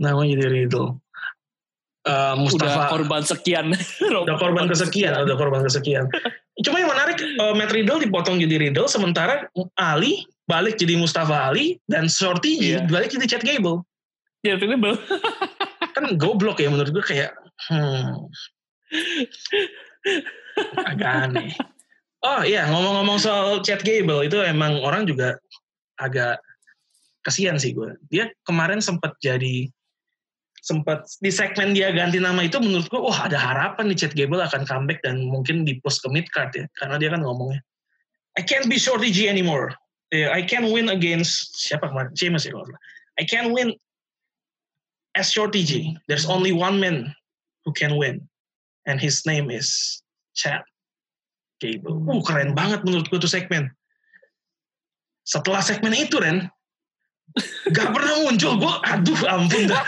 Namanya jadi Riddle. Uh, Mustafa Udah korban sekian. udah korban kesekian, udah korban kesekian. Cuma yang menarik, uh, Matt Riddle dipotong jadi Riddle, sementara Ali balik jadi Mustafa Ali, dan Shorty Iya. balik jadi Chad Gable. Ya Riddle. kan goblok ya menurut gue kayak hmm, agak aneh. Oh iya ngomong-ngomong soal Chad Gable itu emang orang juga agak kasihan sih gue. Dia kemarin sempat jadi sempat di segmen dia ganti nama itu menurut gue wah ada harapan nih Chad Gable akan comeback dan mungkin di push ke mid card ya karena dia kan ngomongnya I can't be Shorty G anymore. Yeah, I can't win against siapa kemarin Sheamus ya kalau. I can't win as Shorty G. There's only one man who can win and his name is Chad Gable. Uh, keren banget menurut gue tuh segmen. Setelah segmen itu, Ren, gak pernah muncul. Gue, aduh ampun dah.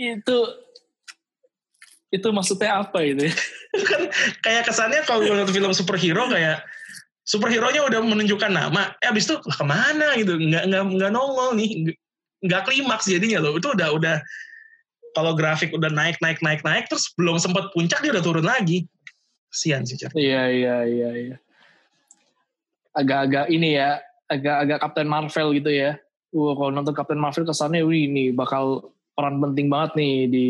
itu itu maksudnya apa itu? kan kayak kesannya kalau gue nonton film superhero kayak superhero-nya udah menunjukkan nama, eh abis itu lah ke mana gitu, nggak nggak nggak nongol nih, nggak klimaks jadinya loh. Itu udah udah kalau grafik udah naik naik naik naik, terus belum sempat puncak dia udah turun lagi. Sian sih Cak. Iya iya iya iya. Agak-agak ini ya, agak-agak Captain Marvel gitu ya. Wah kalau nonton Captain Marvel kesannya wih ini bakal peran penting banget nih di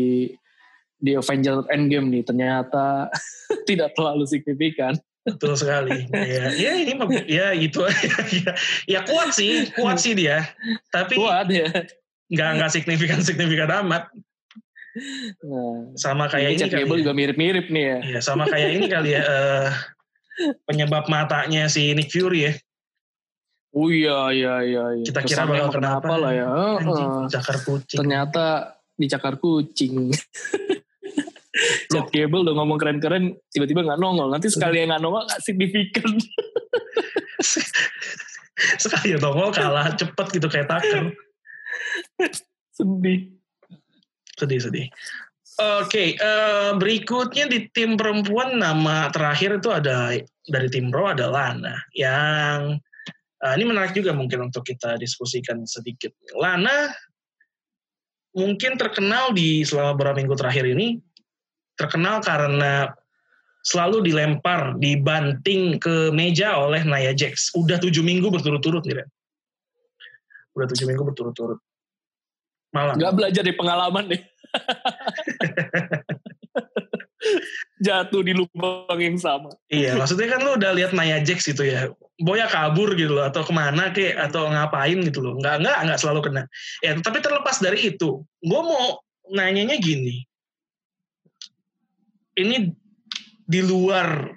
di Avenger Endgame nih. Ternyata tidak terlalu signifikan. Betul sekali. ya, ya ini ya itu ya, ya kuat sih, kuat sih dia. Tapi Kuat ya. nggak nggak signifikan signifikan amat. Nah, Sama kayak ini ini kali ya. juga mirip-mirip nih ya. Iya, sama kayak ini kali ya. eh, penyebab matanya si Nick Fury ya. Oh iya iya iya. iya. Kita kira bakal mau kenapa. lah ya. Anjing, cakar kucing. Ternyata dicakar kucing. Chad Gable udah ngomong keren-keren, tiba-tiba nggak nongol. Nanti sekali yang nggak nongol nggak signifikan. Sekali nongol kalah cepet gitu kayak Tucker. Sedih. Sedih-sedih. Oke, eh, berikutnya di tim perempuan nama terakhir itu ada dari tim Raw ada Lana yang eh, ini menarik juga mungkin untuk kita diskusikan sedikit. Lana mungkin terkenal di selama beberapa minggu terakhir ini terkenal karena selalu dilempar, dibanting ke meja oleh Nia Jax. Udah tujuh minggu berturut-turut nih, Ren. Udah tujuh minggu berturut-turut. Malam. Nggak belajar dari pengalaman deh. Jatuh di lubang yang sama. Iya, maksudnya kan lu udah lihat Nia Jax gitu ya. Boya kabur gitu loh, atau ke mana kek, atau ngapain gitu loh. Nggak, nggak, nggak selalu kena. Ya, tapi terlepas dari itu, gue mau nanyanya gini. Ini di luar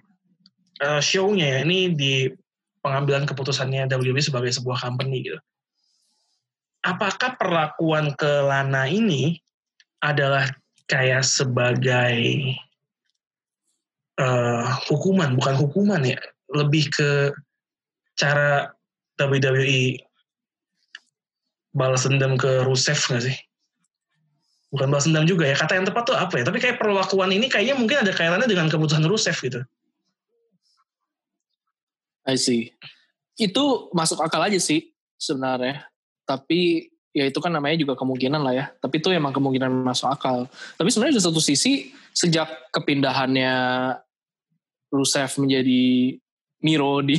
uh, show-nya ya, ini di pengambilan keputusannya WWE sebagai sebuah company gitu. Apakah perlakuan ke Lana ini adalah kayak sebagai eh, hukuman, bukan hukuman ya, lebih ke cara WWE balas dendam ke Rusev nggak sih? Bukan balas dendam juga ya, kata yang tepat tuh apa ya? Tapi kayak perlakuan ini kayaknya mungkin ada kaitannya dengan keputusan Rusev gitu. I see. Itu masuk akal aja sih sebenarnya. Tapi ya itu kan namanya juga kemungkinan lah ya. Tapi itu emang kemungkinan masuk akal. Tapi sebenarnya di satu sisi sejak kepindahannya Rusev menjadi Miro di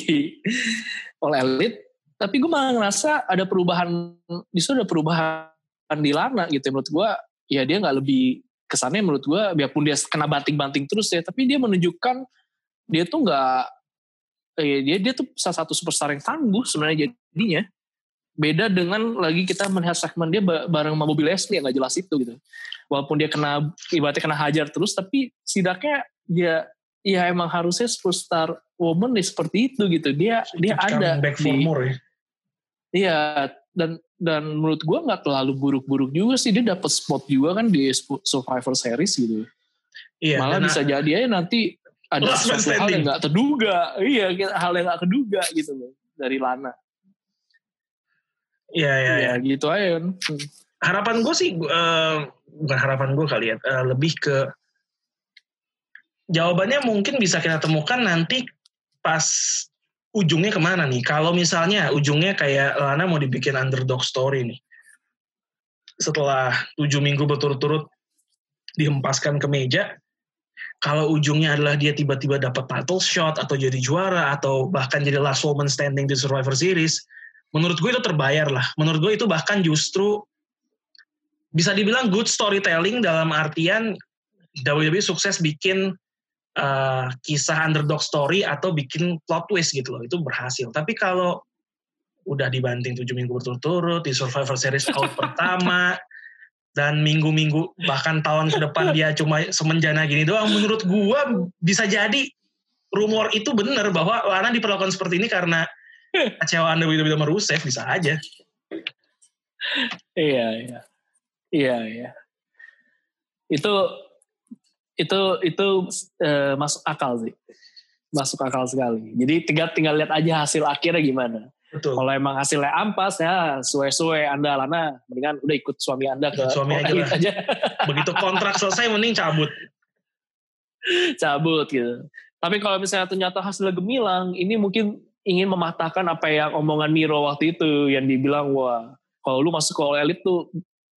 All Elite, tapi gue malah ngerasa ada perubahan, justru ada perubahan di Lana gitu. Menurut gue, ya dia nggak lebih kesannya menurut gue, biarpun dia kena banting-banting terus ya, tapi dia menunjukkan dia tuh nggak eh, dia dia tuh salah satu superstar yang tangguh sebenarnya jadinya. Beda dengan lagi kita melihat segmen dia ba- bareng sama Bobby Leslie yang gak jelas itu gitu. Walaupun dia kena ibaratnya kena hajar terus tapi setidaknya dia ya emang harusnya superstar woman nih seperti itu gitu. Dia dia ada back for di- more ya. Iya, dan dan menurut gua nggak terlalu buruk-buruk juga sih dia dapat spot juga kan di Survivor Series gitu. Iya, Malah bisa jadi aja nanti ada sesuatu hal standing. yang nggak terduga. Iya, hal yang nggak keduga gitu loh dari Lana. Iya, iya, iya. Ya, gitu aja kan. Harapan gue sih eh, bukan harapan gue kali ya eh, lebih ke jawabannya mungkin bisa kita temukan nanti pas ujungnya ke mana nih? Kalau misalnya ujungnya kayak Lana mau dibikin underdog story nih. Setelah tujuh minggu berturut-turut dihempaskan ke meja kalau ujungnya adalah dia tiba-tiba dapat title shot atau jadi juara atau bahkan jadi last woman standing di Survivor Series menurut gue itu terbayar lah. Menurut gue itu bahkan justru bisa dibilang good storytelling dalam artian WWE sukses bikin uh, kisah underdog story atau bikin plot twist gitu loh itu berhasil tapi kalau udah dibanting tujuh minggu berturut-turut di Survivor Series out pertama dan minggu-minggu bahkan tahun ke depan dia cuma semenjana gini doang menurut gua bisa jadi rumor itu benar bahwa Lana diperlakukan seperti ini karena kecewaan WWE sama Rusev bisa aja Iya, iya. Iya, iya. Itu itu itu eh, masuk akal sih. Masuk akal sekali. Jadi tinggal tinggal lihat aja hasil akhirnya gimana. betul Kalau emang hasilnya ampas ya suwe-suwe Anda Lana mendingan udah ikut suami Anda ke suami aja lah. aja begitu kontrak selesai mending cabut cabut gitu. Tapi kalau misalnya ternyata hasilnya gemilang, ini mungkin ingin mematahkan apa yang omongan Miro waktu itu yang dibilang wah kalau lu masuk ke All Elite tuh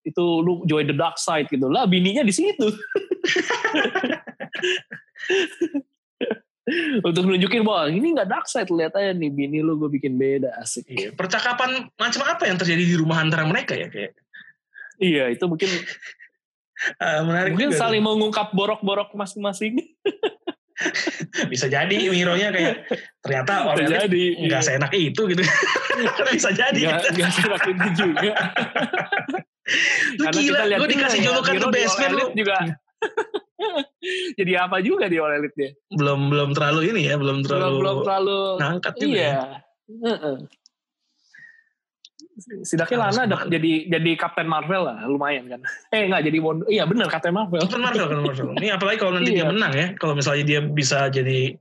itu lu join the dark side gitu. Lah bininya di situ. Untuk nunjukin bahwa ini nggak dark side lihat aja nih bini lu gue bikin beda. Asik. Iya, percakapan macam apa yang terjadi di rumah antara mereka ya kayak? Iya itu mungkin eh, menarik mungkin juga saling mengungkap borok-borok masing-masing. Bisa jadi Mironya kayak ternyata orang jadi, nggak iya. seenak itu gitu. Bisa jadi. Nggak nggak serak itu juga lu Karena gila kita lihat gue juga dikasih ya, julukan di basement All lu juga jadi apa juga di All Elite dia belum belum terlalu ini ya belum terlalu belum belum terlalu ngangkat juga ya. iya Heeh. Setidaknya Harus Lana ada ke mana? jadi jadi Captain Marvel lah, lumayan kan. Eh enggak jadi Wonder, iya benar Captain Marvel. Captain Marvel, Captain Marvel. Ini apalagi kalau nanti Iya. dia menang ya, kalau misalnya dia bisa jadi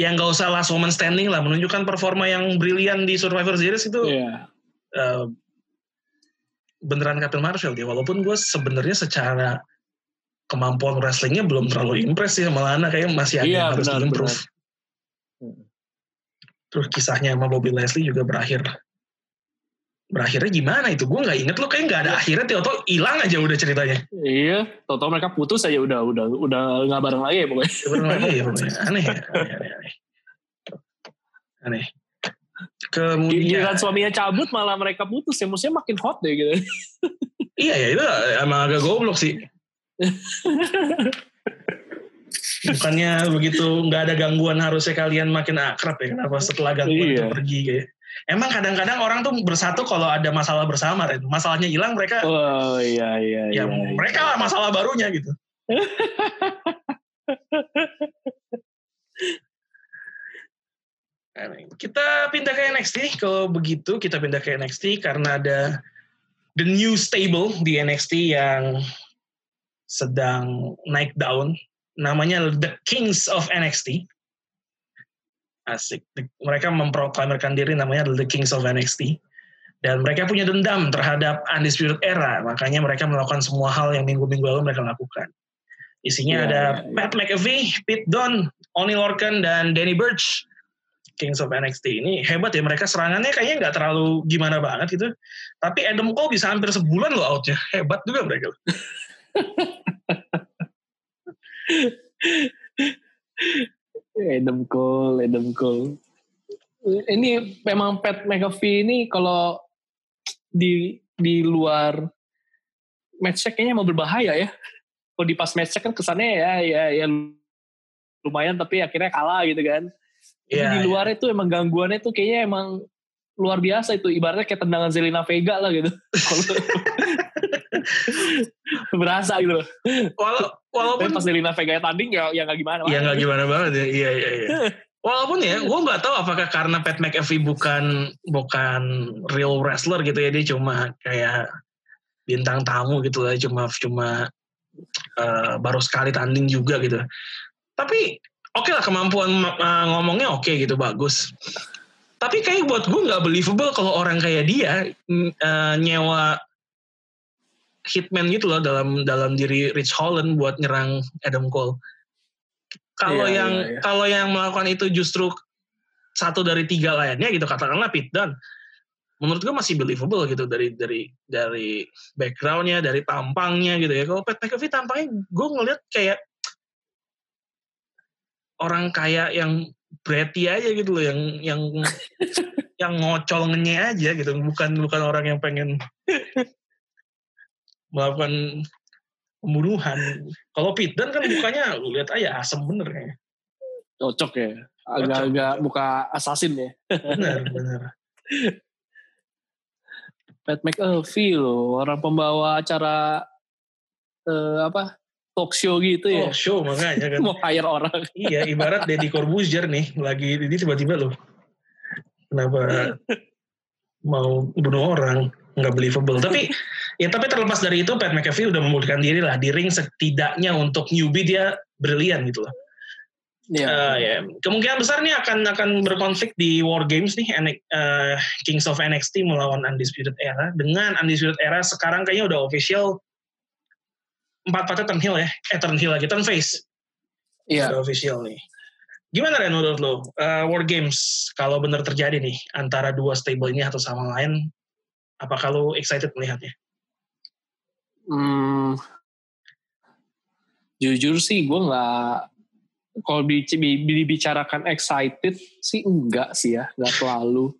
yang nggak usah last woman standing lah, menunjukkan performa yang brilian di Survivor Series itu Iya. eh, beneran Captain Marvel dia. Walaupun gue sebenarnya secara kemampuan wrestlingnya belum terlalu impress sih sama Lana, kayaknya masih ada Iya, yang harus benar, diimprove. benar. Terus kisahnya sama Bobby Leslie juga berakhir. Berakhirnya gimana itu? Gue nggak inget loh, kayak nggak ada akhirnya. Tiba-tiba hilang aja udah ceritanya. Iya, tau-tau mereka putus aja udah udah udah nggak bareng lagi ya pokoknya. Sebenarnya lagi ya pokoknya. Aneh ya. Aneh, aneh, aneh. Aneh. Kemudian, Giliran suaminya cabut malah mereka putus ya, maksudnya makin hot deh gitu. iya ya itu emang agak goblok sih. Bukannya begitu nggak ada gangguan harusnya kalian makin akrab ya. Kenapa setelah gangguan itu Iya. pergi kayak. Emang kadang-kadang orang tuh bersatu kalau ada masalah bersama. Ren. Masalahnya hilang mereka, Oh iya iya ya iya. iya. mereka lah masalah barunya gitu. Kita pindah ke NXT. Kalau begitu kita pindah ke NXT karena ada the new stable di NXT yang sedang naik daun. Namanya The Kings of NXT. Asik. Mereka memproklamirkan diri namanya The Kings of NXT. Dan mereka punya dendam terhadap Undisputed Era. Makanya mereka melakukan semua hal yang minggu-minggu lalu mereka lakukan. Isinya Iya, ada iya, iya. Pat McAfee, Pete Dunne, Oni Lorcan, dan Danny Burch. Kings of NXT ini hebat ya mereka serangannya kayaknya nggak terlalu gimana banget gitu tapi Adam Cole bisa hampir sebulan loh outnya hebat juga mereka Adam Cole, Adam Cole. Ini memang Pat McAfee ini kalau di di luar match check kayaknya mau berbahaya ya. Kalau di pas match check kan kesannya ya ya ya lumayan tapi akhirnya kalah gitu kan. Iya, di luar itu emang gangguannya tuh kayaknya emang luar biasa itu ibaratnya kayak tendangan Zelina Vega lah gitu. Berasa gitu loh. Walau- Tapi walaupun pas Zelina Vega tanding ya ya nggak gimana. ya nggak gimana banget ya iya iya iya walaupun ya gue nggak tahu apakah karena Pat McAfee bukan bukan real wrestler gitu ya dia cuma kayak bintang tamu gitu lah cuma cuma eh, baru sekali tanding juga gitu tapi oke lah kemampuan ngomongnya oke gitu bagus tapi kayak buat gue nggak believable kalau orang kayak dia eh, nyewa hitman gitu loh dalam dalam diri Rich Holland buat nyerang Adam Cole. Kalau Iya, yang iya, iya. kalau yang melakukan itu justru satu dari tiga lainnya gitu katakanlah Pete Dunne. Menurut gue masih believable gitu dari dari dari backgroundnya, dari tampangnya gitu ya. Kalau Pat McAfee tampangnya gue ngeliat kayak orang kaya yang bratty aja gitu loh, yang yang yang ngocol ngenye aja gitu, bukan bukan orang yang pengen melakukan pembunuhan. Kalau Dunne kan mukanya lu lihat aja asem bener kayaknya. Cocok ya. Agak-agak buka assassin ya. Bener, bener. Pat McAfee loh, orang pembawa acara eh, apa talk show gitu ya. Oh, show makanya kan. Mau hire orang. iya, ibarat Deddy Corbuzier nih, lagi ini tiba-tiba loh. Kenapa mau bunuh orang? Nggak believable. Tapi, ya tapi terlepas dari itu, Pat McAfee udah membuktikan diri lah. Di ring setidaknya untuk newbie dia brilian gitu loh. Iya. Eh, ya. Kemungkinan besar nih akan akan berkonflik di War Games nih eh, Kings of NXT melawan Undisputed Era. Dengan Undisputed Era sekarang kayaknya udah official empat empatnya turn heel ya. Eh turn heel lagi, turn face. Iya. Udah official nih. Gimana Ren menurut lo? Uh, War Games kalau benar terjadi nih antara dua stable ini atau sama lain, apakah lo excited melihatnya? Hmm, jujur sih gue nggak kalau dibicarakan excited sih enggak sih ya, enggak terlalu.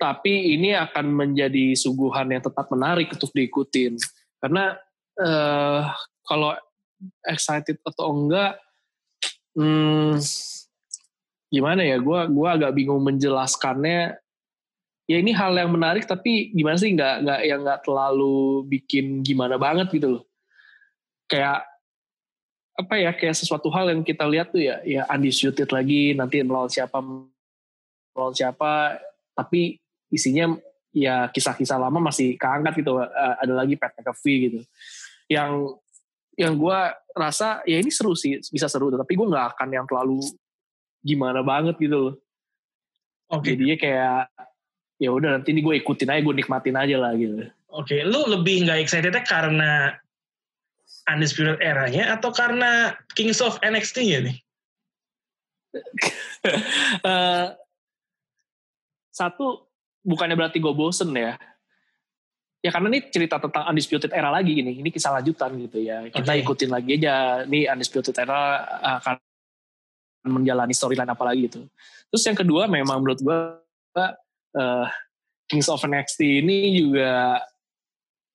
Tapi ini akan menjadi suguhan yang tetap menarik untuk diikutin. Karena uh, kalau excited atau enggak, hmm, gimana ya? Gue gua agak bingung menjelaskannya. Ya ini hal yang menarik tapi gimana sih? Nggak nggak yang nggak terlalu bikin gimana banget gitu loh. Kayak apa ya? Kayak sesuatu hal yang kita lihat tuh ya ya undisputed lagi nanti melawan siapa melawan siapa. Tapi isinya ya kisah-kisah lama masih keangkat gitu. Ada lagi Pat McAfee gitu yang yang gue rasa ya ini seru sih bisa seru tapi gue nggak akan yang terlalu gimana banget gitu loh Oke. Okay. Jadinya kayak ya udah nanti ini gue ikutin aja gue nikmatin aja lah gitu. Oke, okay. lu lebih nggak excitednya karena Undisputed eranya atau karena Kings of NXT ya nih? uh, satu bukannya berarti gue bosen ya ya karena ini cerita tentang undisputed era lagi gini ini kisah lanjutan gitu ya kita okay. ikutin lagi aja nih undisputed era akan menjalani storyline apa lagi gitu terus yang kedua memang menurut gue uh, Kings of NXT ini juga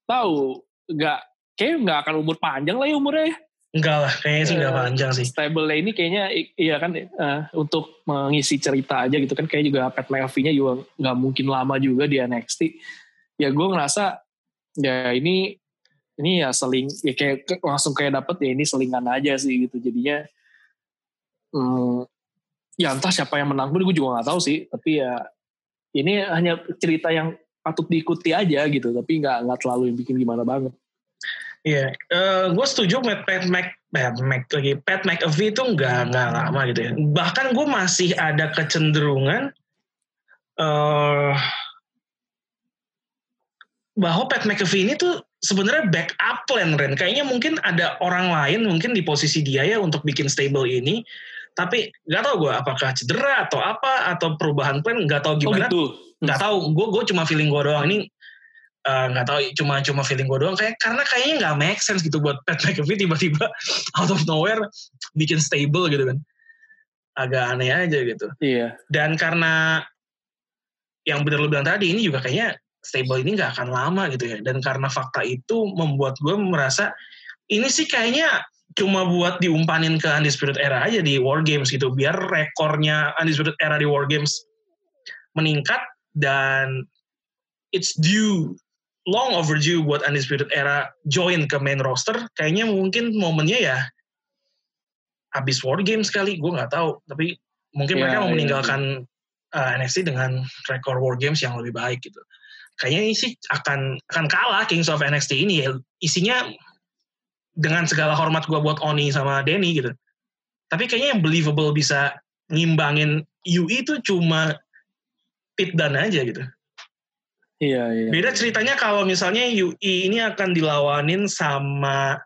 tahu nggak kayak nggak akan umur panjang lah ya umurnya Enggak lah, kayaknya sih nggak uh, panjang sih. Stable ini kayaknya iya kan uh, untuk mengisi cerita aja gitu kan kayak juga Pat McAfee-nya juga nggak mungkin lama juga di NXT ya gue ngerasa ya ini ini ya seling ya kayak langsung kayak dapet ya ini selingan aja sih gitu jadinya hmm, ya entah siapa yang menang pun gue juga nggak tahu sih tapi ya ini hanya cerita yang patut diikuti aja gitu tapi nggak nggak terlalu yang bikin gimana banget Iya, yeah. uh, gue setuju Pat Pat Mac, Pat Mac lagi Pat McAfee itu nggak nggak lama gitu ya. Bahkan gue masih ada kecenderungan uh, bahwa Pat McAfee ini tuh sebenarnya backup plan Ren. Kayaknya mungkin ada orang lain mungkin di posisi dia ya untuk bikin stable ini. Tapi nggak tahu gue apakah cedera atau apa atau perubahan plan nggak tahu gimana. Oh gitu. Nggak tahu. Gue gue cuma feeling gue doang ini eh, nggak uh, tahu cuma cuma feeling gue doang kayak karena kayaknya nggak make sense gitu buat Pat McAfee tiba-tiba out of nowhere bikin stable gitu kan agak aneh aja gitu. Iya. Dan karena yang benar lu bilang tadi ini juga kayaknya stable ini nggak akan lama gitu ya. Dan karena fakta itu membuat gue merasa ini sih kayaknya cuma buat diumpanin ke Undisputed Era aja di War Games gitu. Biar rekornya Undisputed Era di War Games meningkat dan it's due long overdue buat Undisputed Era join ke main roster. Kayaknya mungkin momennya ya habis War Games kali, gue nggak tahu. Tapi mungkin yeah, mereka mau yeah, meninggalkan yeah. Uh, NXT dengan rekor War Games yang lebih baik gitu kayaknya ini sih akan akan kalah Kings of NXT ini ya. Isinya dengan segala hormat gue buat Oni sama Denny gitu. Tapi kayaknya yang believable bisa ngimbangin UI itu cuma Pit Dan aja gitu. Iya, iya. Beda ceritanya kalau misalnya UI ini akan dilawanin sama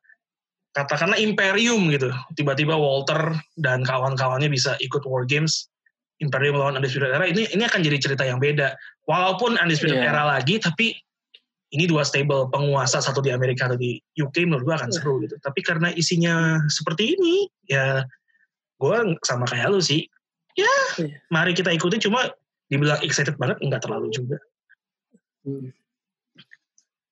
katakanlah Imperium gitu. Tiba-tiba Walter dan kawan-kawannya bisa ikut War Games Imperium melawan Undisputed Era ini ini akan jadi cerita yang beda. Walaupun Undisputed yeah. Era lagi, tapi ini dua stable penguasa satu di Amerika atau di UK menurut gue akan seru gitu. Tapi karena isinya seperti ini, ya gue sama kayak lu sih. Ya, yeah. mari kita ikuti. Cuma dibilang excited banget, nggak terlalu juga. Hmm.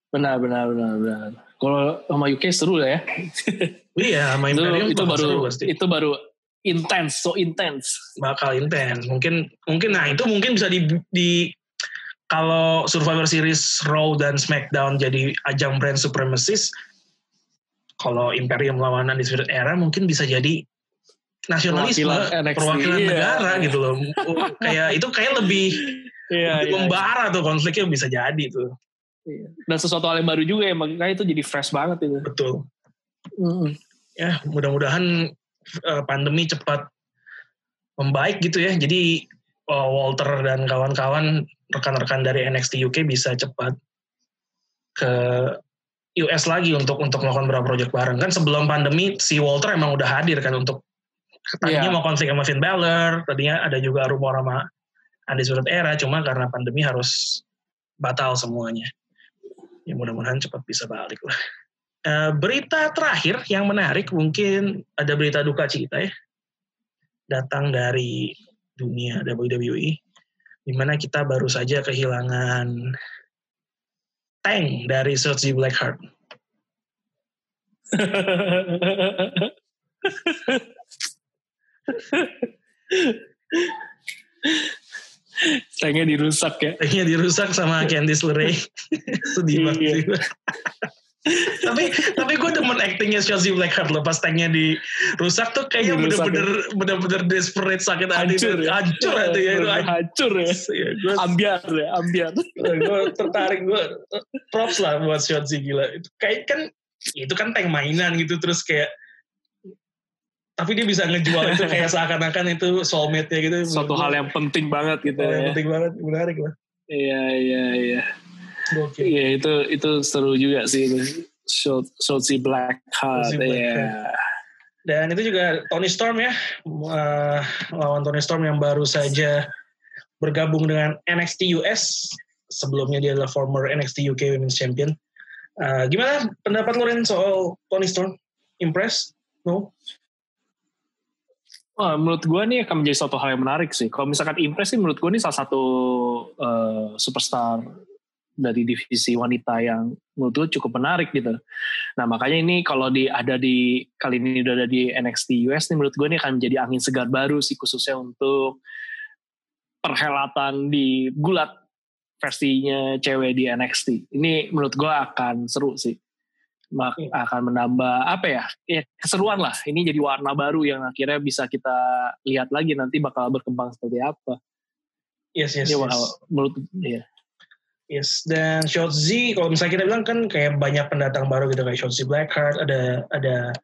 Benar, benar, benar, benar. Kalau sama UK seru lah ya. iya, sama Imperium itu, itu baru seru pasti. Itu baru intens, so intens. Bakal intens. Mungkin mungkin nah itu mungkin bisa di, di kalau Survivor Series Raw dan SmackDown jadi ajang brand supremacist, kalau Imperium lawan Undisputed Era mungkin bisa jadi nasionalisme perwakilan, perwakilan iya. negara gitu loh. kayak itu kayak lebih, iya, lebih iya, membara iya. tuh konfliknya bisa jadi tuh. Iya. Dan sesuatu hal yang baru juga ya, makanya itu jadi fresh banget itu. Betul. Mm. Ya, mudah-mudahan uh, pandemi cepat membaik gitu ya. Jadi uh, Walter dan kawan-kawan rekan-rekan dari NXT UK bisa cepat ke US lagi untuk untuk melakukan beberapa proyek bareng kan sebelum pandemi si Walter emang udah hadir kan untuk Tadinya Iya. mau konflik sama Finn Balor, tadinya ada juga rumor sama Undisputed Era, cuma karena pandemi harus batal semuanya. Ya mudah-mudahan cepat bisa balik lah. Eh, berita terakhir yang menarik mungkin ada berita duka cita ya. Datang dari dunia WWE. Di mana kita baru saja kehilangan tank dari Shotzi Blackheart. Tanknya dirusak ya. Tanknya dirusak sama Candice LeRae. Sedih banget. Tapi tapi gue demen actingnya Shotzi Blackheart loh pas tanknya dirusak tuh kayaknya bener-bener bener-bener desperate sakit hati Hancur ya. hancur ya itu Bener-bener hancur ya. Iya, gue Ambiar ya, ambiar. gue tertarik gue props lah buat Shotzi gila itu kayak kan itu kan tank mainan gitu terus kayak tapi dia bisa ngejual itu kayak seakan-akan itu soulmate-nya gitu Suatu hal yang penting banget gitu Hal yang ya. penting banget menarik lah Iya, iya, iya. Iya, itu itu seru juga sih itu. Shot, Shotzi Blackheart. Iya. Blackheart. Dan itu juga Tony Storm ya, uh, lawan Tony Storm yang baru saja bergabung dengan NXT US. Sebelumnya dia adalah former NXT UK Women's Champion. Uh, gimana pendapat lo Ren soal Tony Storm? Impressed? No? Wah, menurut gue nih akan menjadi suatu hal yang menarik sih. Kalau misalkan Impress sih menurut gue ini salah satu eh, superstar dari divisi wanita yang menurut gue cukup menarik gitu. Nah makanya ini kalau di ada di kali ini udah ada di NXT US nih menurut gue ini akan menjadi angin segar baru sih khususnya untuk perhelatan di gulat versinya cewek di NXT. Ini menurut gue akan seru sih. Mak- akan menambah apa ya? Ya keseruan lah. Ini jadi warna baru yang akhirnya bisa kita lihat lagi nanti bakal berkembang seperti apa. Yes, yes, Ini yes. menurut ya. Yes, dan Shotzi, kalau misalnya kita bilang kan kayak banyak pendatang baru gitu kayak Shotzi Blackheart, ada ada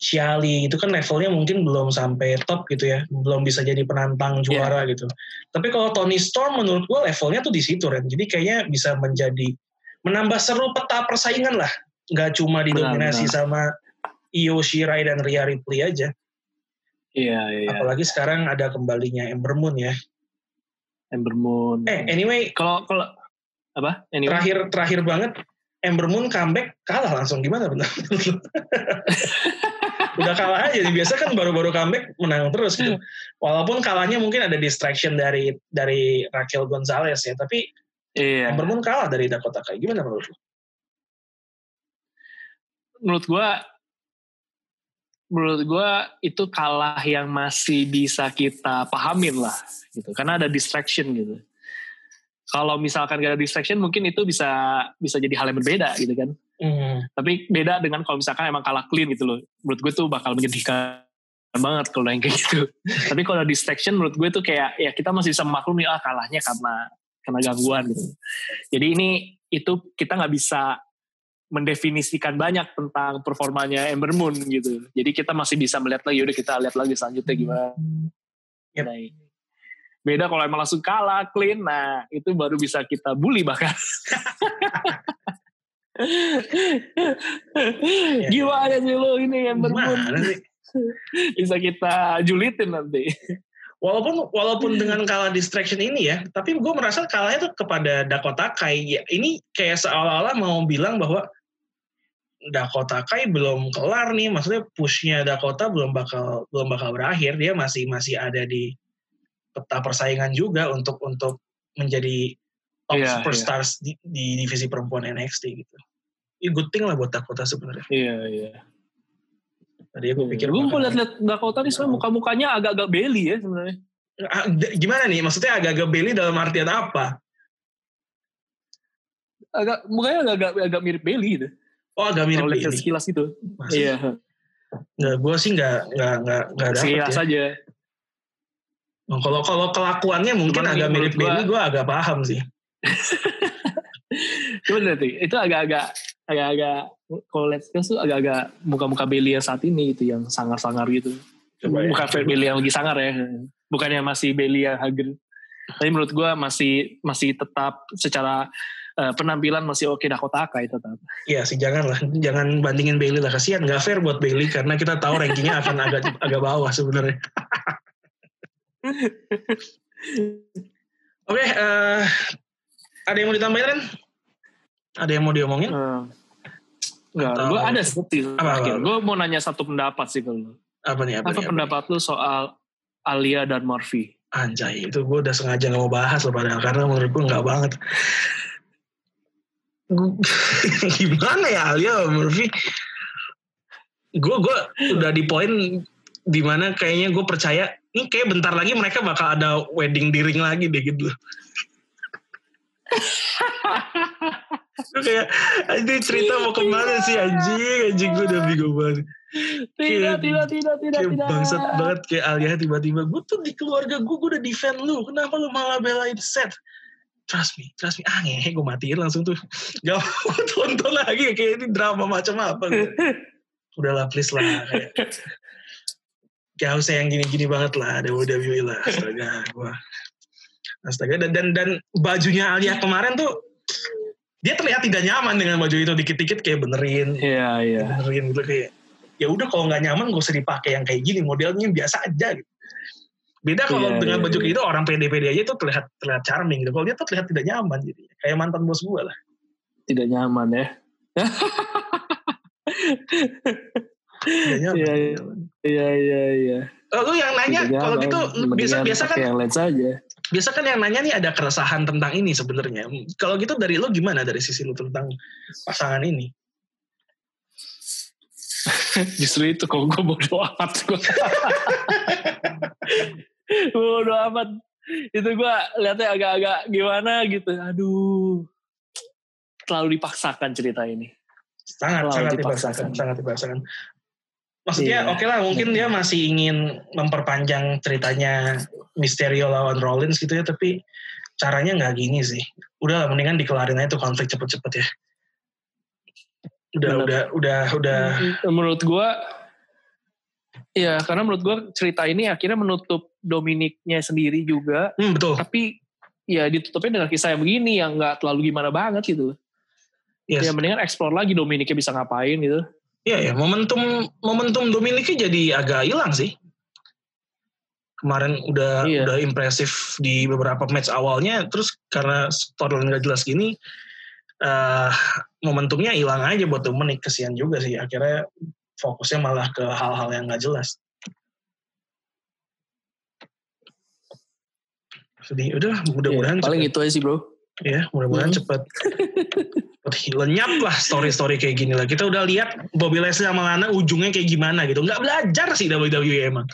Ciali, itu kan levelnya mungkin belum sampai top gitu ya, belum bisa jadi penantang juara gitu. Tapi kalau Tony Storm menurut gue levelnya tuh di situ Ren, jadi kayaknya bisa menjadi menambah seru peta persaingan lah, nggak cuma didominasi Benar, sama Io Shirai dan Rhea Ripley aja. Iya, iya. Apalagi sekarang ada kembalinya Ember Moon ya. Ember Moon. Eh anyway, kalau kalau apa? Anyway. terakhir terakhir banget Ember Moon comeback kalah langsung gimana benar udah kalah aja biasa kan baru-baru comeback menang terus gitu walaupun kalahnya mungkin ada distraction dari dari Raquel Gonzalez ya tapi Iya. Ember Moon kalah dari Dakota Kai gimana menurut lu? menurut gua menurut gua itu kalah yang masih bisa kita pahamin lah gitu karena ada distraction gitu kalau misalkan gak ada distraction mungkin itu bisa bisa jadi hal yang berbeda gitu kan. Hmm, tapi beda dengan kalau misalkan emang kalah clean gitu loh. Menurut gue tuh bakal menyedihkan banget kalau yang kayak gitu. Tapi kalau distraction menurut gue tuh kayak ya kita masih bisa memaklumi ah kalahnya karena karena gangguan gitu. Jadi ini itu kita nggak bisa mendefinisikan banyak tentang performanya Ember Moon gitu. Jadi kita masih bisa melihat lagi udah kita lihat lagi selanjutnya gimana. Yep. Nah, beda kalau emang langsung kalah clean. Nah itu baru bisa kita bully bahkan. Gimana sih lo ini yang sih? Bisa kita julitin nanti. walaupun walaupun dengan kalah distraction ini ya tapi gue merasa kalahnya tuh kepada Dakota Kai. Ya, ini kayak seolah-olah mau bilang bahwa Dakota Kai belum kelar nih. Maksudnya pushnya Dakota belum bakal belum bakal berakhir. Dia masih masih ada di peta persaingan juga untuk untuk menjadi top Iya, superstars di, di divisi perempuan NXT gitu. Ya good thing lah buat Dakota sebenarnya. Iya iya. Tadi aku pikir Gue bakal- mau lihat-lihat Dakota nih sebenarnya muka-mukanya agak-agak belly ya sebenarnya. Ah, d- gimana nih? Maksudnya agak-agak belly dalam artian apa? Agak mukanya agak agak mirip belly gitu. Oh agak mirip Kalau lihat Bailey. sekilas. Masa? Iya. Nggak, gue sih nggak nggak nggak nggak dapet Sekilas ya. aja. Oh, Kalau kalau kelakuannya mungkin Cuman agak mirip Bailey, gue agak paham sih. Lihat nih, itu agak-agak agak-agak kalau lihat sekilas tuh agak-agak muka-muka belly yang saat ini gitu yang sangar-sangar gitu. Coba ya. Bukan belly yang lagi sangar ya. Bukannya masih belly yang hager. Tapi menurut gue masih masih tetap secara uh, penampilan masih oke Dakota Kai tetap. Iya sih jangan lah, jangan bandingin Bailey lah kasihan nggak fair buat Bailey karena kita tahu rankingnya akan agak agak bawah sebenarnya. Oke, okay, uh, ada yang mau ditambahin kan? Ada yang mau diomongin? Uh, enggak, gue ada sih. Gue mau nanya satu pendapat sih kalau. Apa nih? Apa, apa nih, pendapat apa? lu soal Alia dan Murphy? Anjay, itu gue udah sengaja gak mau bahas loh padahal karena menurut gue gak banget. Gimana ya Alia Murphy? Gue gue udah di poin di mana kayaknya gue percaya ini kayak bentar lagi mereka bakal ada wedding di ring lagi deh gitu. kayak ini cerita mau ke mana sih anjing anjing gue udah bingung banget tidak, tidak, tidak, tidak, tidak. Bangsat banget kayak Alia tiba-tiba, gue tuh di keluarga gue, gue udah defend lu, kenapa lu malah belain set? Trust me, trust me. Ah ngehe, gue matiin langsung tuh. Gak mau tonton lagi, kayak ini drama macam apa. Udahlah please lah. Kayak, gak usah yang gini-gini banget lah, ada WWE lah. Astaga, gue. Astaga, dan, dan, dan bajunya Alia kemarin tuh, dia terlihat tidak nyaman dengan baju itu dikit-dikit kayak benerin. Iya, yeah, iya. Yeah. Benerin gitu kayak ya udah kalau nggak nyaman gak usah dipakai yang kayak gini modelnya biasa aja gitu. Beda kalau yeah, dengan yeah, baju yeah. itu orang pede-pede aja itu terlihat terlihat charming gitu. Kalau dia tuh terlihat tidak nyaman jadi kayak mantan bos gue lah. Tidak nyaman ya. Iya iya iya iya. Lalu yang nanya kalau gitu biasa biasa kan yang lain saja. Biasa kan yang nanya nih ada keresahan tentang ini sebenarnya. Kalau gitu dari lo gimana dari sisi lo tentang pasangan ini? Justru itu kok gue bodo amat gue. bodo amat. Itu gue lihatnya agak-agak gimana gitu. Aduh. Terlalu dipaksakan cerita ini. Sangat, sangat dipaksakan. Sangat dipaksakan. Maksudnya iya. oke okay lah mungkin dia masih ingin memperpanjang ceritanya Misterio lawan Rollins gitu ya. Tapi caranya nggak gini sih. Udah lah mendingan dikelarin aja tuh konflik cepet-cepet ya udah udah udah udah menurut gua ya karena menurut gua cerita ini akhirnya menutup Dominiknya sendiri juga hmm, betul tapi ya ditutupnya dengan kisah yang begini yang nggak terlalu gimana banget gitu yes. ya mendingan explore lagi Dominiknya bisa ngapain gitu Iya ya, momentum momentum Dominiknya jadi agak hilang sih. Kemarin udah iya. udah impresif di beberapa match awalnya, terus karena storyline nggak jelas gini, uh, momentumnya hilang aja buat Dominic kesian juga sih. Akhirnya fokusnya malah ke hal-hal yang nggak jelas. Sedih. Udah mudah-mudahan ya, paling itu aja sih bro ya mudah-mudahan hmm. cepet. Lenyap lah story-story kayak gini lah. Kita udah lihat Bobby Leslie sama Lana ujungnya kayak gimana gitu. Nggak belajar sih WWE emang.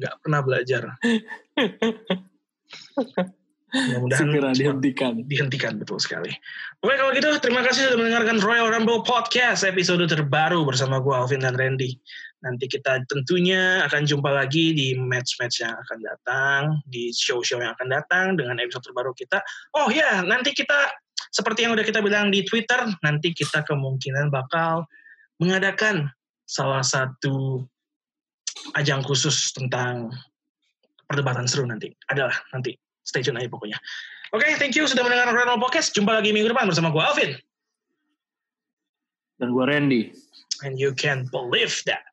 Nggak pernah belajar Mudah-mudahan segera dihentikan. Dihentikan betul sekali. Oke kalau gitu terima kasih sudah mendengarkan Royal Rumble Podcast episode terbaru bersama gue Alvin dan Randy. Nanti kita tentunya akan jumpa lagi di match-match yang akan datang, di show-show yang akan datang dengan episode terbaru kita. Oh ya, nanti kita seperti yang udah kita bilang di Twitter, nanti kita kemungkinan bakal mengadakan salah satu ajang khusus tentang perdebatan seru nanti. Adalah nanti stay tune aja pokoknya. Oke, okay, thank you sudah mendengarkan Renal Podcast. Jumpa lagi minggu depan bersama gue Alvin. Dan gue Randy. And you can believe that.